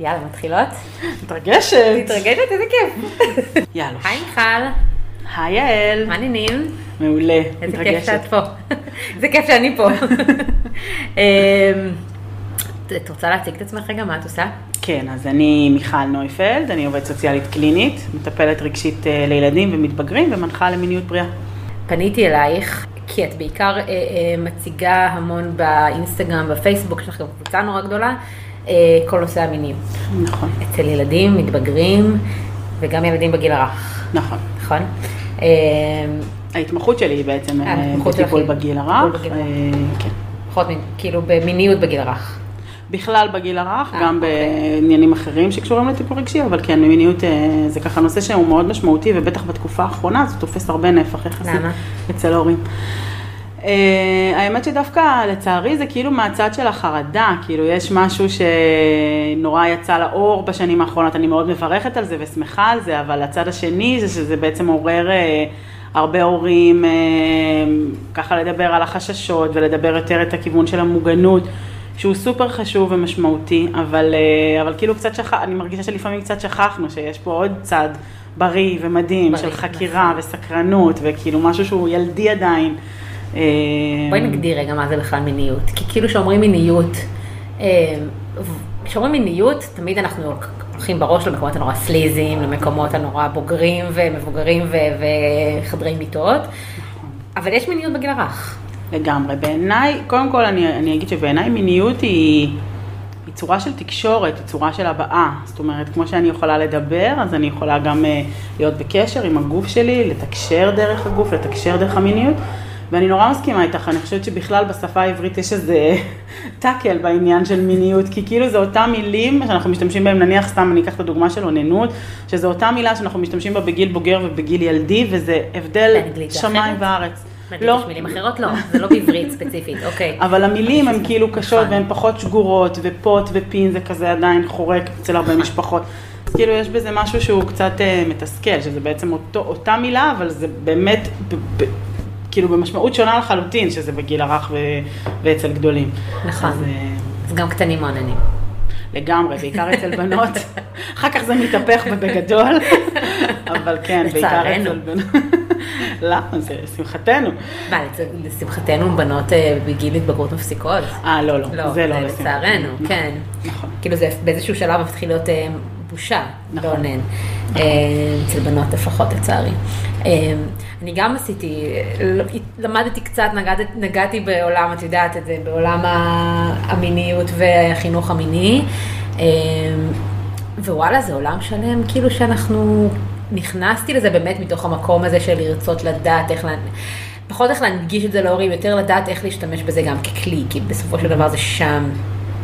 יאללה, מתחילות? מתרגשת. מתרגשת? איזה כיף. יאללה. היי מיכל, היי יעל. מה העניינים? מעולה. איזה כיף מתרגשת. שאת פה. איזה כיף שאני פה. אמ, את רוצה להציג את עצמך רגע? מה את עושה? כן, אז אני מיכל נויפלד, אני עובדת סוציאלית קלינית, מטפלת רגשית אה, לילדים ומתבגרים ומנחה למיניות בריאה. פניתי אלייך, כי את בעיקר אה, אה, מציגה המון באינסטגרם, בפייסבוק, יש לך גם קבוצה נורא גדולה, כל נושא המינים. נכון, אצל ילדים, מתבגרים, וגם ילדים בגיל הרך, נכון. נכון? אמ, ההתמחות שלי היא בעצם אה, בטיפול בגיל הרך. בגיל אה, כן. פחות. כאילו במיניות בגיל הרך. בכלל בגיל הרך, אה, גם אוקיי. בעניינים אחרים שקשורים לטיפול רגשי, אבל כן, מיניות אה, זה ככה נושא שהוא מאוד משמעותי, ובטח בתקופה האחרונה זה תופס הרבה נפח יחסית? אצל ההורים. אה, האמת שדווקא לצערי זה כאילו מהצד של החרדה, כאילו יש משהו שנורא יצא לאור בשנים האחרונות, אני מאוד מברכת על זה ושמחה על זה, אבל הצד השני זה שזה בעצם עורר אה, הרבה הורים אה, ככה לדבר על החששות ולדבר יותר את הכיוון של המוגנות. שהוא סופר חשוב ומשמעותי, אבל, אה, אבל כאילו קצת שכח, אני מרגישה שלפעמים קצת שכחנו שיש פה עוד צד בריא ומדהים בריא, של חקירה נכון. וסקרנות, וכאילו משהו שהוא ילדי עדיין. אה, בואי נגדיר רגע מה זה בכלל מיניות. כי כאילו שאומרים מיניות, אה, כשאומרים מיניות, תמיד אנחנו הולכים בראש למקומות הנורא סליזיים, למקומות הנורא בוגרים ומבוגרים ו- וחדרי מיטות, אבל יש מיניות בגיל הרך. לגמרי. בעיניי, קודם כל אני, אני אגיד שבעיניי מיניות היא, היא צורה של תקשורת, היא צורה של הבעה. זאת אומרת, כמו שאני יכולה לדבר, אז אני יכולה גם אה, להיות בקשר עם הגוף שלי, לתקשר דרך הגוף, לתקשר דרך המיניות. ואני נורא מסכימה איתך, אני חושבת שבכלל בשפה העברית יש איזה טאקל בעניין של מיניות, כי כאילו זה אותם מילים שאנחנו משתמשים בהם, נניח סתם אני אקח את הדוגמה של אוננות, שזו אותה מילה שאנחנו משתמשים בה בגיל בוגר ובגיל ילדי, וזה הבדל שמיים? וארץ. לא. יש מילים אחרות? לא, זה לא בעברית ספציפית, אוקיי. אבל המילים הן כאילו קשות נכון. והן פחות שגורות, ופוט ופין זה כזה עדיין חורק אצל הרבה נכון. משפחות. אז כאילו יש בזה משהו שהוא קצת אה, מתסכל, שזה בעצם אותו, אותה מילה, אבל זה באמת, כאילו במשמעות שונה לחלוטין, שזה בגיל הרך ו, ואצל גדולים. נכון. אז, אה, אז גם קטנים מעוננים. לגמרי, בעיקר אצל בנות, אחר כך זה מתהפך ובגדול, אבל כן, בעיקר. אצל בנות. למה? זה שמחתנו. מה, לשמחתנו בנות אה, בגיל התבגרות מפסיקות? אה, לא, לא, לא, זה לא זה לשמחתנו. לצערנו, כן. נכון. כאילו זה באיזשהו שלב מתחיל להיות אה, בושה נכון. לאונן, אה, אצל בנות לפחות לצערי. אה, אני גם עשיתי, אה, למדתי קצת, נגעתי, נגעתי בעולם, את יודעת את זה, בעולם המיניות והחינוך המיני, אה, ווואלה זה עולם שלם, כאילו שאנחנו, נכנסתי לזה באמת מתוך המקום הזה של לרצות לדעת איך, לה- פחות איך להנגיש את זה להורים, יותר לדעת איך להשתמש בזה גם ככלי, כי בסופו של דבר זה שם.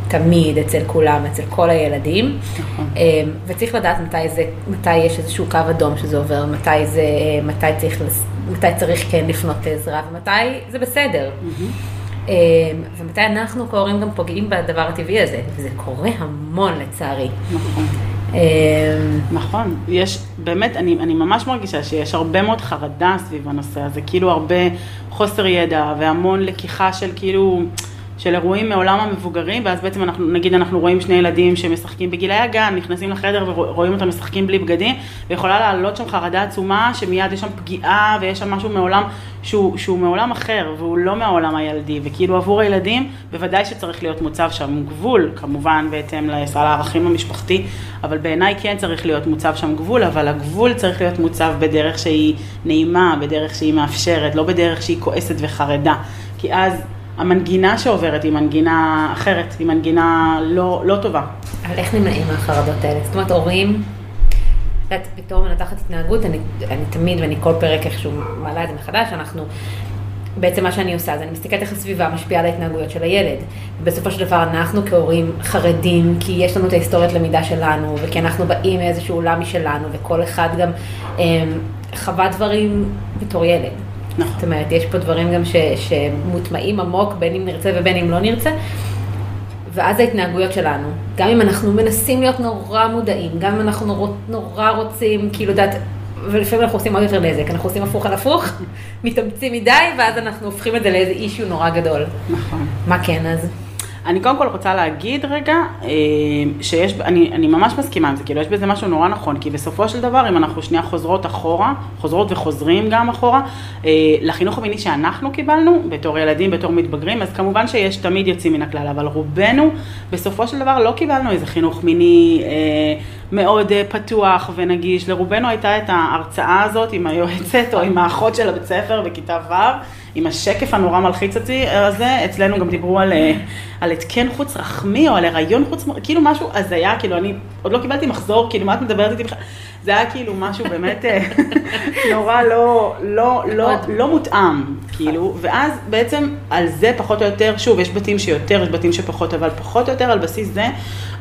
תמיד, אצל כולם, אצל כל הילדים. נכון. אמ, וצריך לדעת מתי זה, מתי יש איזשהו קו אדום שזה עובר, מתי זה, מתי צריך, מתי צריך כן לפנות לעזרה, ומתי זה בסדר. אמ, ומתי אנחנו כהורים גם פוגעים בדבר הטבעי הזה, וזה קורה המון לצערי. נכון. נכון, יש, באמת, אני, אני ממש מרגישה שיש הרבה מאוד חרדה סביב הנושא הזה, כאילו הרבה חוסר ידע והמון לקיחה של כאילו, של אירועים מעולם המבוגרים, ואז בעצם אנחנו, נגיד אנחנו רואים שני ילדים שמשחקים בגילי הגן, נכנסים לחדר ורואים אותם משחקים בלי בגדים, ויכולה לעלות שם חרדה עצומה, שמיד יש שם פגיעה ויש שם משהו מעולם שהוא, שהוא מעולם אחר, והוא לא מהעולם הילדי, וכאילו עבור הילדים, בוודאי שצריך להיות מוצב שם גבול, כמובן בהתאם לסל הערכים המשפחתי, אבל בעיניי כן צריך להיות מוצב שם גבול, אבל הגבול צריך להיות מוצב בדרך שהיא נעימה, בדרך שהיא מאפשרת, לא בדרך שהיא כועסת וחרדה, כי אז המנגינה שעוברת היא מנגינה אחרת, היא מנגינה לא, לא טובה. אבל איך נמנעים מהחרדות האלה? זאת אומרת, הורים, את יודעת, בתור מנתחת התנהגות, אני, אני תמיד, ואני כל פרק איכשהו מעלה את זה מחדש, אנחנו, בעצם מה שאני עושה, זה אני מסתכלת איך הסביבה משפיעה על ההתנהגויות של הילד. בסופו של דבר, אנחנו כהורים חרדים, כי יש לנו את ההיסטוריית למידה שלנו, וכי אנחנו באים מאיזשהו עולם משלנו, וכל אחד גם אה, חווה דברים בתור ילד. נכון. זאת אומרת, יש פה דברים גם ש, שמוטמעים עמוק, בין אם נרצה ובין אם לא נרצה. ואז ההתנהגויות שלנו, גם אם אנחנו מנסים להיות נורא מודעים, גם אם אנחנו נורא, נורא רוצים, כאילו, יודעת, ולפעמים אנחנו עושים עוד יותר נזק, אנחנו עושים הפוך על הפוך, מתאמצים מדי, ואז אנחנו הופכים את זה לאיזה אישיו נורא גדול. נכון. מה כן אז? אני קודם כל רוצה להגיד רגע, אה, שיש, אני, אני ממש מסכימה עם זה, כאילו יש בזה משהו נורא נכון, כי בסופו של דבר, אם אנחנו שנייה חוזרות אחורה, חוזרות וחוזרים גם אחורה, אה, לחינוך המיני שאנחנו קיבלנו, בתור ילדים, בתור מתבגרים, אז כמובן שיש תמיד יוצאים מן הכלל, אבל רובנו, בסופו של דבר לא קיבלנו איזה חינוך מיני אה, מאוד פתוח ונגיש, לרובנו הייתה את ההרצאה הזאת עם היועצת או עם האחות של הבית ספר בכיתה ו'. עם השקף הנורא מלחיץ אותי הזה, אצלנו גם דיברו על, אה, על התקן חוץ רחמי או על הריון חוץ, כאילו משהו הזיה, כאילו אני עוד לא קיבלתי מחזור, כאילו מה את מדברת איתי בכלל? זה היה כאילו משהו באמת אה, נורא לא, לא, לא, לא מותאם, כאילו, ואז בעצם על זה פחות או יותר, שוב, יש בתים שיותר, יש בתים שפחות, אבל פחות או יותר על בסיס זה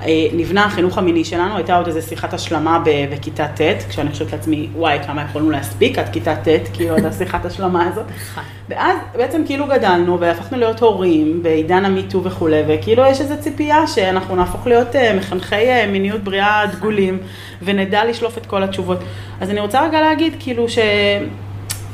אה, נבנה החינוך המיני שלנו, הייתה עוד איזו שיחת השלמה בכיתה ט', כשאני חושבת לעצמי, וואי, כמה יכולנו להספיק עד כיתה ט', כאילו, עד השיחת השלמה הזאת. נכון. ואז בעצם כאילו גדלנו והפכנו להיות הורים בעידן המיטו וכולי, וכאילו יש איזו ציפייה שאנחנו נהפוך להיות אה, מחנכי מיניות בריאה דגולים, ונדע לשלוף את כל התשובות. אז אני רוצה רגע להגיד, כאילו, ש...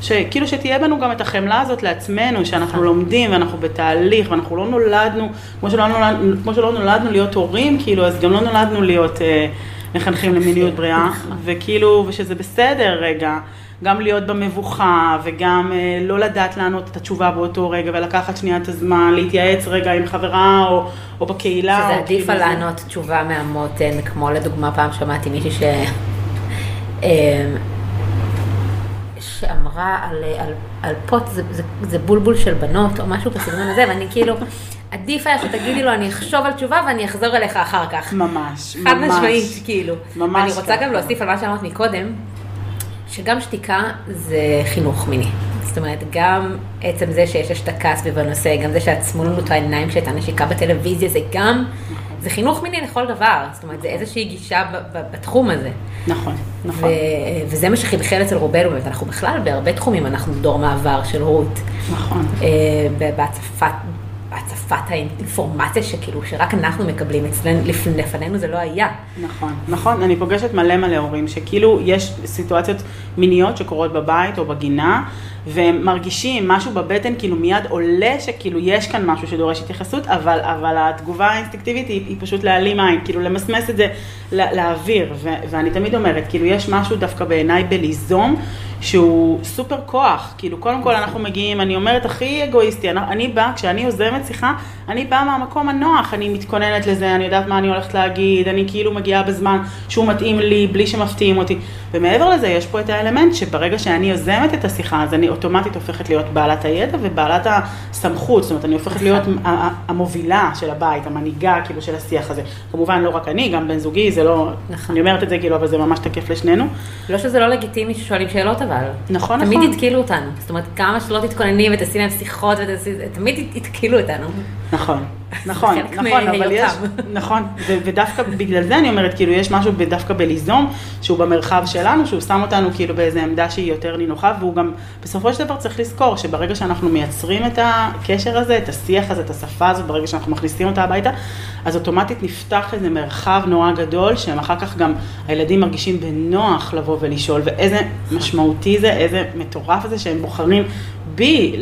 שכאילו שתהיה בנו גם את החמלה הזאת לעצמנו, שאנחנו נכון. לומדים ואנחנו בתהליך ואנחנו לא נולדנו, כמו שלא נולדנו, כמו שלא נולדנו להיות הורים, כאילו, אז גם לא נולדנו להיות אה, מחנכים למיניות בריאה, נכון. וכאילו, ושזה בסדר רגע. גם להיות במבוכה וגם אה, לא לדעת לענות את התשובה באותו רגע ולקחת שנייה את הזמן, להתייעץ רגע עם חברה או, או בקהילה. שזה עדיף על כאילו לענות תשובה מהמותן, כמו לדוגמה פעם שמעתי מישהי ש... אה, שאמרה על, על, על פוט, זה, זה, זה בולבול של בנות או משהו בסגנון הזה, ואני כאילו, עדיף היה שתגידי לו, אני אחשוב על תשובה ואני אחזור אליך אחר כך. ממש, ממש. חד משמעית, כאילו. ממש. אני רוצה גם להוסיף על מה שאמרת מקודם, שגם שתיקה זה חינוך מיני. זאת אומרת, גם עצם זה שיש השתקה סביב הנושא, גם זה שעצמו לנו את העיניים כשהייתה נשיקה בטלוויזיה, זה גם, זה חינוך מיני לכל דבר. זאת אומרת, זה איזושהי גישה בתחום הזה. נכון, נכון. וזה מה שחלחל אצל רובנו, באמת, אנחנו בכלל, בהרבה תחומים אנחנו דור מעבר של רות. נכון. אה, בהצפת, הצפת האינפורמציה שכאילו, שרק אנחנו מקבלים, אצלנו, לפנינו זה לא היה. נכון, נכון, אני פוגשת מלא מלא הורים, שכאילו יש סיטואציות מיניות שקורות בבית או בגינה, והם מרגישים משהו בבטן, כאילו מיד עולה שכאילו יש כאן משהו שדורש התייחסות, אבל, אבל התגובה האינסטינקטיבית היא, היא פשוט להעלים עין, כאילו למסמס את זה לאוויר, ואני תמיד אומרת, כאילו יש משהו דווקא בעיניי בליזום. שהוא סופר כוח, כאילו קודם כל אנחנו מגיעים, אני אומרת הכי אגואיסטי, אני באה, כשאני יוזמת שיחה, אני באה מהמקום הנוח, אני מתכוננת לזה, אני יודעת מה אני הולכת להגיד, אני כאילו מגיעה בזמן שהוא מתאים לי, בלי שמפתיעים אותי. ומעבר לזה, יש פה את האלמנט שברגע שאני יוזמת את השיחה, אז אני אוטומטית הופכת להיות בעלת הידע ובעלת הסמכות, זאת אומרת, אני הופכת להיות המובילה של הבית, המנהיגה כאילו של השיח הזה. כמובן, לא רק אני, גם בן זוגי, זה לא, נכון. אני אומרת את זה כאילו, אבל זה ממש תקף לשנינו. לא שזה לא לגיטימי ששואלים שאלות, אבל. נכון, תמיד נכון. תמיד התקילו אותנו. זאת אומרת, כמה שלא תתכונני ותעשי להם שיחות, תמיד התקילו אותנו. נכון, נכון, נכון, אבל יש, נכון, ודווקא בגלל זה אני אומרת, כאילו, יש משהו דווקא בליזום, שהוא במרחב שלנו, שהוא שם אותנו כאילו באיזו עמדה שהיא יותר נינוחה, והוא גם, בסופו של דבר צריך לזכור, שברגע שאנחנו מייצרים את הקשר הזה, את השיח הזה, את השפה הזאת, ברגע שאנחנו מכניסים אותה הביתה, אז אוטומטית נפתח איזה מרחב נורא גדול, שהם אחר כך גם, הילדים מרגישים בנוח לבוא ולשאול, ואיזה משמעותי זה, איזה מטורף זה שהם בוחרים בי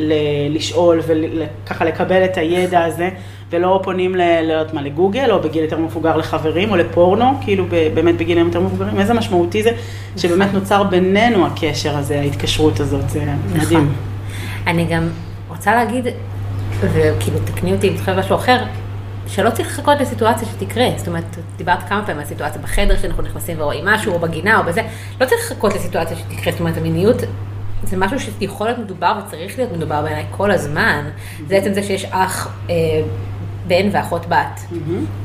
לשאול וככה לקבל את הידע הזה, ולא פונים ל... לא יודעת מה, לגוגל, או בגיל יותר מבוגר לחברים, או לפורנו, כאילו באמת בגילים יותר מבוגרים, איזה משמעותי זה, שבאמת נוצר בינינו הקשר הזה, ההתקשרות הזאת, זה מדהים. נכון. אני גם רוצה להגיד, וכאילו תקני אותי אם תחשב משהו אחר, שלא צריך לחכות לסיטואציה שתקרה, זאת אומרת, דיברת כמה פעמים על סיטואציה בחדר שאנחנו נכנסים ורואים משהו, או בגינה, או בזה, לא צריך לחכות לסיטואציה שתקרה, זאת אומרת, המיניות זה משהו שיכול להיות מדובר וצריך להיות מדובר בעיניי כל הזמן. זה עצם זה שיש אח, אה, בן ואחות בת,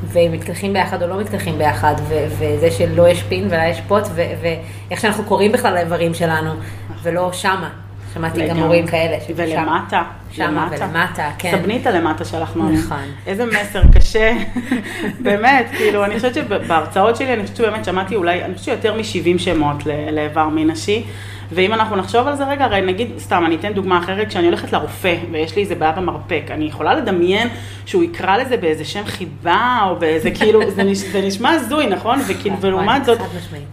והם מתקלחים ביחד או לא מתקלחים ביחד, וזה שלא יש פין ולא יש פוט, ואיך שאנחנו קוראים בכלל לאיברים שלנו, ולא שמה. שמעתי גם הורים כאלה. ולמטה. שמה ולמטה, כן. סבניתה למטה שלחנו. נכון. איזה מסר קשה. באמת, כאילו, אני חושבת שבהרצאות שלי, אני חושבת שבאמת שמעתי אולי, אני חושבת שיותר מ-70 שמות לאיבר מין נשי. ואם אנחנו נחשוב על זה רגע, הרי נגיד, סתם, אני אתן דוגמה אחרת, כשאני הולכת לרופא ויש לי איזה בעיה במרפק, אני יכולה לדמיין שהוא יקרא לזה באיזה שם חיבה, או באיזה, כאילו, זה, נש, זה נשמע הזוי, נכון? וכאילו, ולעומת זאת,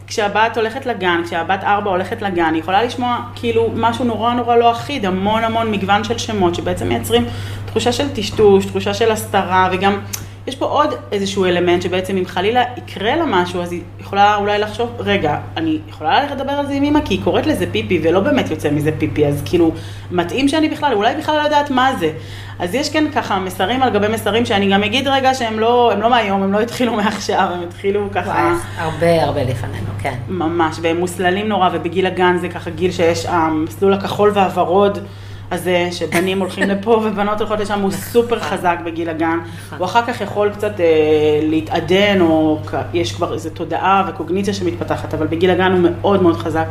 כשהבת הולכת לגן, כשהבת ארבע הולכת לגן, היא יכולה לשמוע כאילו משהו נורא נורא לא אחיד, המון המון מגוון של שמות, שבעצם מייצרים תחושה של טשטוש, תחושה של הסתרה, וגם... יש פה עוד איזשהו אלמנט שבעצם אם חלילה יקרה לה משהו, אז היא יכולה אולי לחשוב, רגע, אני יכולה ללכת לדבר על זה עם אמא, כי היא קוראת לזה פיפי ולא באמת יוצא מזה פיפי, אז כאילו, מתאים שאני בכלל, אולי בכלל לא יודעת מה זה. אז יש כן ככה מסרים על גבי מסרים, שאני גם אגיד רגע שהם לא, לא מהיום, הם לא התחילו מעכשיו, הם התחילו ככה... וואי, הרבה הרבה לפנינו, כן. ממש, והם מוסללים נורא, ובגיל הגן זה ככה גיל שיש המסלול הכחול והוורוד. הזה, שבנים הולכים לפה ובנות הולכות לשם, הוא סופר חזק בגיל הגן. הוא אחר כך יכול קצת אה, להתעדן, או יש כבר איזו תודעה וקוגניציה שמתפתחת, אבל בגיל הגן הוא מאוד מאוד חזק.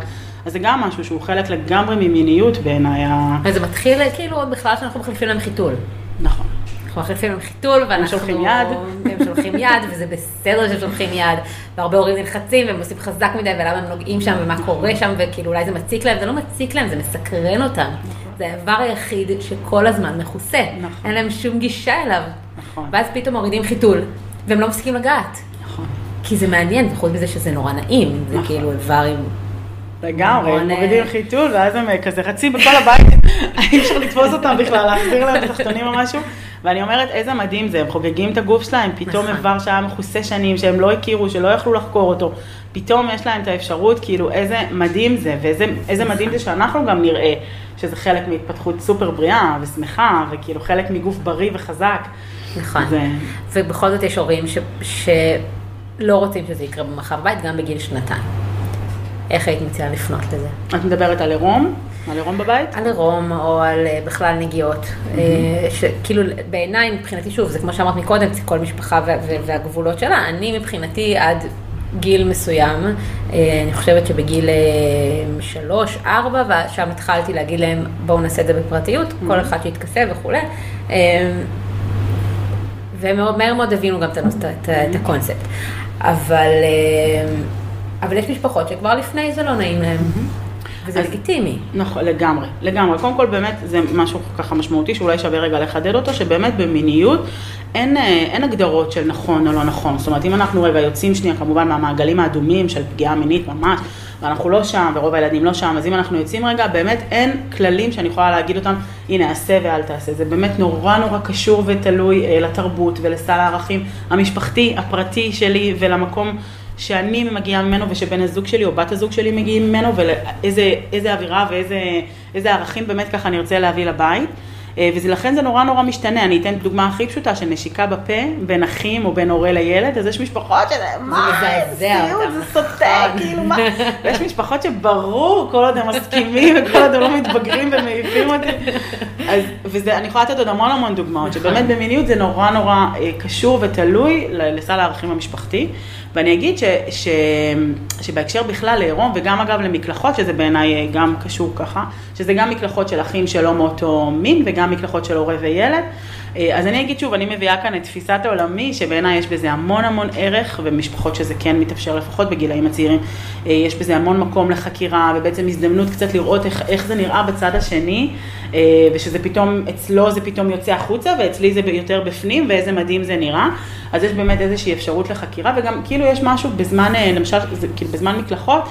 אז זה גם משהו שהוא חלק לגמרי ממיניות בעיניי. וזה מתחיל כאילו עוד בכלל שאנחנו מחליפים להם חיתול. נכון. אנחנו מחליפים עם חיתול, ואנחנו... הם שולחים יד. הם שולחים יד, וזה בסדר שהם שולחים יד, והרבה הורים נלחצים, והם עושים חזק מדי, ולמה הם נוגעים שם, ומה קורה שם, וכאילו אולי זה מציק להם, זה לא מציק להם, זה מסקרן אותם. זה האיבר היחיד שכל הזמן מכוסה. נכון. אין להם שום גישה אליו. נכון. ואז פתאום מורידים חיתול, והם לא מפסיקים לגעת. נכון. כי זה מעניין, וחוץ מזה שזה נורא נעים, זה נכון. כאילו איבר עם... לגמרי, הם מורידים חיתול, ואז הם כזה רצים בכל הבית, אי אפשר לתפוס אותם בכלל, להחזיר להם תחתונים או משהו. ואני אומרת, איזה מדהים זה, הם חוגגים את הגוף שלהם, פתאום נכון. איבר שהיה מכוסה שנים, שהם לא הכירו, שלא יכלו לחקור אותו, פתאום יש להם את האפשרות, כאילו, איזה מדהים זה, ואיזה מדהים זה שאנחנו גם נראה שזה חלק מהתפתחות סופר בריאה ושמחה, וכאילו חלק מגוף בריא וחזק. נכון, זה... ובכל זאת יש הורים ש... שלא רוצים שזה יקרה במרחב בית, גם בגיל שנתיים. איך היית מציעה לפנות לזה? את מדברת על עירום? על עירום בבית? על עירום או על אה, בכלל נגיעות. Mm-hmm. שכאילו בעיניי, מבחינתי, שוב, זה כמו שאמרת מקודם, כל משפחה והגבולות שלה. אני מבחינתי עד גיל מסוים, אה, אני חושבת שבגיל שלוש, ארבע, ושם התחלתי להגיד להם, בואו נעשה את זה בפרטיות, mm-hmm. כל אחד שיתכסה וכולי. והם מהר מאוד הבינו גם את הקונספט. אבל... אבל יש משפחות שכבר לפני זה לא נעים להם. וזה אז, לגיטימי. נכון, לגמרי, לגמרי. קודם כל באמת זה משהו ככה משמעותי שאולי שווה רגע לחדד אותו, שבאמת במיניות אין, אה, אין הגדרות של נכון או לא נכון. זאת אומרת, אם אנחנו רגע יוצאים שנייה כמובן מהמעגלים האדומים של פגיעה מינית ממש, ואנחנו לא שם, ורוב הילדים לא שם, אז אם אנחנו יוצאים רגע, באמת אין כללים שאני יכולה להגיד אותם, הנה, עשה ואל תעשה. זה באמת נורא נורא קשור ותלוי אה, לתרבות ולסל הערכים המשפחתי, הפרטי שלי ולמקום שאני מגיעה ממנו ושבן הזוג שלי או בת הזוג שלי מגיעים ממנו ואיזה אווירה ואיזה ערכים באמת ככה אני רוצה להביא לבית. אה, ולכן זה נורא נורא משתנה, אני אתן דוגמה הכי פשוטה של נשיקה בפה בין אחים או בין הורה לילד, אז יש משפחות שזה, מה, זה סיוט, זה סוטה, נכון. כאילו מה, ויש משפחות שברור, כל עוד הם מסכימים וכל עוד הם לא מתבגרים ומעיפים אותי, אז, וזה, אני יכולה לתת עוד המון המון דוגמאות, שבאמת במיניות זה נורא נורא אה, קשור ותלוי לסל הערכים המשפחתי. ואני אגיד ש, ש, שבהקשר בכלל לעירום, וגם אגב למקלחות, שזה בעיניי גם קשור ככה, שזה גם מקלחות של אחים שלא מאותו מין, וגם מקלחות של הורה וילד. אה, אז אני אגיד שוב, אני מביאה כאן את תפיסת העולמי, שבעיניי יש בזה המון המון ערך, ומשפחות שזה כן מתאפשר, לפחות בגילאים הצעירים, אה, יש בזה המון מקום לחקירה, ובעצם הזדמנות קצת לראות איך, איך זה נראה בצד השני, אה, ושזה פתאום, אצלו זה פתאום יוצא החוצה, ואצלי זה יותר בפנים, ואיזה מדהים זה נראה. אז יש באמת איזושהי אפשרות לחקירה, וגם כאילו יש משהו בזמן, למשל, כאילו בזמן מקלחות,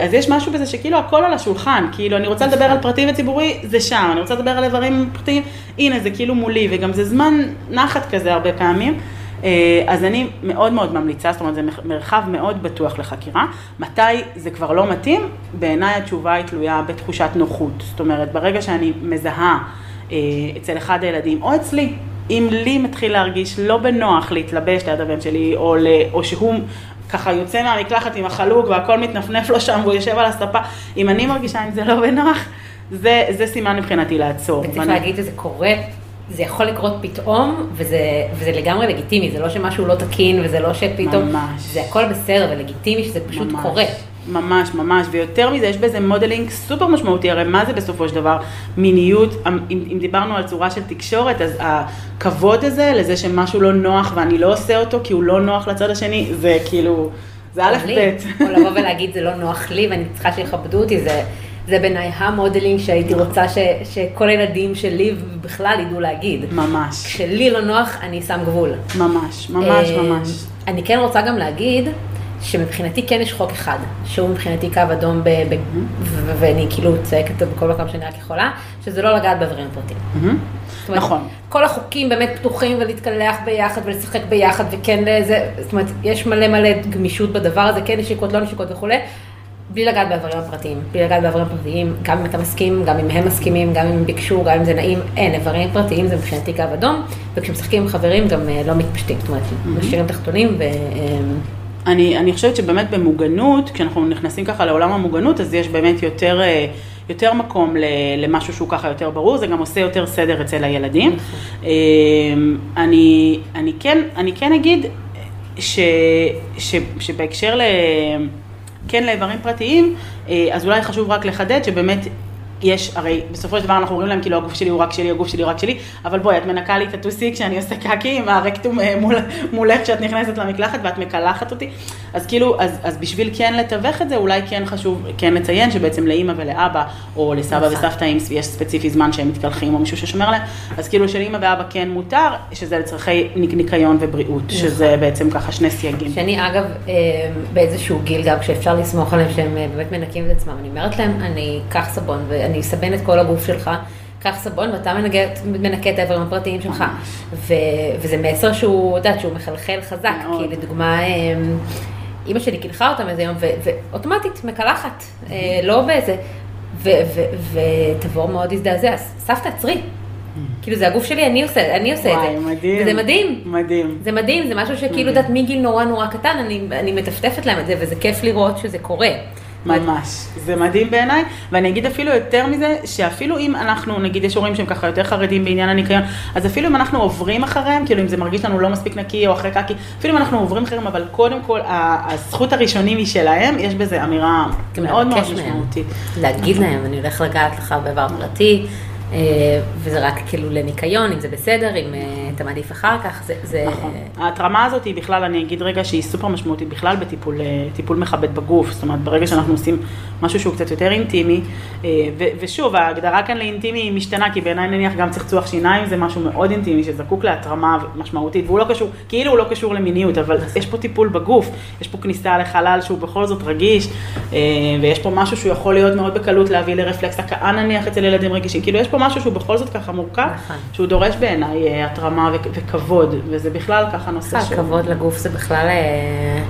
אז יש משהו בזה שכאילו הכל על השולחן, כאילו אני רוצה לדבר על פרטי וציבורי, זה שם, אני רוצה לדבר על איברים פרטיים, הנה זה כאילו מולי, וגם זה זמן נחת כזה הרבה פעמים. אה, אז אני מאוד מאוד ממליצה, זאת אומרת זה מרחב מאוד בטוח לחקירה. מתי זה כבר לא מתאים? בעיניי התשובה היא תלויה בתחושת נוחות. זאת אומרת, ברגע שאני מזהה אה, אצל אחד הילדים, או אצלי, אם לי מתחיל להרגיש לא בנוח להתלבש ליד הבן שלי, או, ל, או שהוא ככה יוצא מהמקלחת עם החלוק והכל מתנפנף לו שם והוא יושב על הספה, אם אני מרגישה עם זה לא בנוח, זה, זה סימן מבחינתי לעצור. וצריך ואני... להגיד שזה קורה, זה יכול לקרות פתאום, וזה, וזה לגמרי לגיטימי, זה לא שמשהו לא תקין, וזה לא שפתאום, ממש. זה הכל בסדר ולגיטימי שזה פשוט ממש. קורה. ממש, ממש, ויותר מזה, יש בזה modeling סופר משמעותי, הרי מה זה בסופו של דבר מיניות, אם, אם דיברנו על צורה של תקשורת, אז הכבוד הזה לזה שמשהו לא נוח ואני לא עושה אותו כי הוא לא נוח לצד השני, זה כאילו, זה א' ב'. או לבוא ולהגיד זה לא נוח לי ואני צריכה שיכבדו אותי, זה... זה בעיניי ה modeling שהייתי רוצה ש, שכל הילדים שלי בכלל ידעו להגיד. ממש. כשלי לא נוח, אני שם גבול. ממש, ממש, אה, ממש. אני כן רוצה גם להגיד שמבחינתי כן יש חוק אחד, שהוא מבחינתי קו אדום, ב- ב- ו- ואני כאילו צועקת בכל מקום שאני רק יכולה, שזה לא לגעת באיברים פרטיים. אומרת, נכון. כל החוקים באמת פתוחים ולהתקלח ביחד ולשחק ביחד וכן לזה, זאת אומרת, יש מלא מלא גמישות בדבר הזה, כן נשיקות, לא נשיקות וכולי, בלי לגעת באיברים הפרטיים. בלי לגעת באיברים פרטיים, גם אם אתה מסכים, גם אם הם מסכימים, גם אם הם ביקשו, גם אם זה נעים, אין, איברים פרטיים זה מבחינתי קו אדום, וכשמשחקים עם חברים גם אה, לא מתפשטים, זאת אומרת, משאירים תחתונים ו... אה, אני, אני חושבת שבאמת במוגנות, כשאנחנו נכנסים ככה לעולם המוגנות, אז יש באמת יותר, אה, יותר מקום למשהו שהוא ככה יותר ברור, זה גם עושה יותר סדר אצל הילדים. אה, אני, אני, כן, אני כן אגיד ש, ש, שבהקשר ל... כן לאיברים פרטיים, אה, אז אולי חשוב רק לחדד שבאמת יש, הרי בסופו של דבר אנחנו אומרים להם כאילו הגוף שלי הוא רק שלי, הגוף שלי הוא רק שלי, אבל בואי, את מנקה לי את הטוסי כשאני עושה קקי עם הרקטום אה, מול, מולך כשאת נכנסת למקלחת ואת מקלחת אותי, אז כאילו, אז, אז בשביל כן לתווך את זה, אולי כן חשוב כן לציין שבעצם לאימא ולאבא, או לסבא נכון. וסבתא, אם יש ספציפי זמן שהם מתקלחים או מישהו ששומר עליהם, אז כאילו שלאימא ואבא כן מותר, שזה לצרכי ניק- ניקיון ובריאות, שזה בעצם ככה שני סייגים. שאני אגב, אה, באיזשהו גיל גם כשאפשר לסמוך עליהם שהם אה, באמת מנקים את עצמם, אני אומרת להם, אני אקח סבון ואני אסבן את כל הגוף שלך, קח סבון ואתה מנקה, מנקה את האיברים הפרטיים שלך. ו, וזה מסר שהוא, את יודעת, שהוא מחלחל חזק, מאוד. כי לדוגמה, אה, אימא שלי קילחה אותם איזה יום, ואוטומטית מקלחת, אה, לא באיזה, ותבור מאוד הזדעזע, סבתא, עצרי. כאילו זה הגוף שלי, אני עושה, אני עושה את וואי, זה. מדהים. וזה מדהים. מדהים. זה מדהים, זה משהו שכאילו, יודעת, מגיל נורא נורא קטן, אני, אני מטפטפת להם את זה, וזה כיף לראות שזה קורה. ממש, זה מדהים בעיניי, ואני אגיד אפילו יותר מזה, שאפילו אם אנחנו, נגיד יש הורים שהם ככה יותר חרדים בעניין הניקיון, אז אפילו אם אנחנו עוברים אחריהם, כאילו אם זה מרגיש לנו לא מספיק נקי או אחרי קקי, אפילו אם אנחנו עוברים אחריהם, אבל קודם כל, הזכות הראשונים היא שלהם, יש בזה אמירה גם מאוד מאוד. משמעותית. להגיד להם, אני הולך לגעת לך באיבר פרטי, וזה רק כאילו לניקיון, אם זה בסדר, אם אה, אתה מעדיף אחר כך, זה... זה נכון. ההתרמה הזאת היא בכלל, אני אגיד רגע שהיא סופר משמעותית בכלל בטיפול אה, מכבד בגוף, זאת אומרת, ברגע שאנחנו עושים משהו שהוא קצת יותר אינטימי, אה, ו- ושוב, ההגדרה כאן לאינטימי היא משתנה, כי בעיניי נניח גם צחצוח שיניים זה משהו מאוד אינטימי, שזקוק להתרמה משמעותית, והוא לא קשור, כאילו הוא לא קשור למיניות, אבל יש פה טיפול בגוף, יש פה כניסה לחלל שהוא בכל זאת רגיש, אה, ויש פה משהו שהוא יכול להיות מאוד בקלות להביא לרפלקס הקאה נניח אצל ילדים רגישים, כאילו יש פה משהו שהוא בכל זאת ככה מורכב, נכון. שהוא דורש בעיניי אה, התרמה ו- וכבוד, וזה בכלל ככה נושא בכלל, כבוד לגוף זה בכלל אה,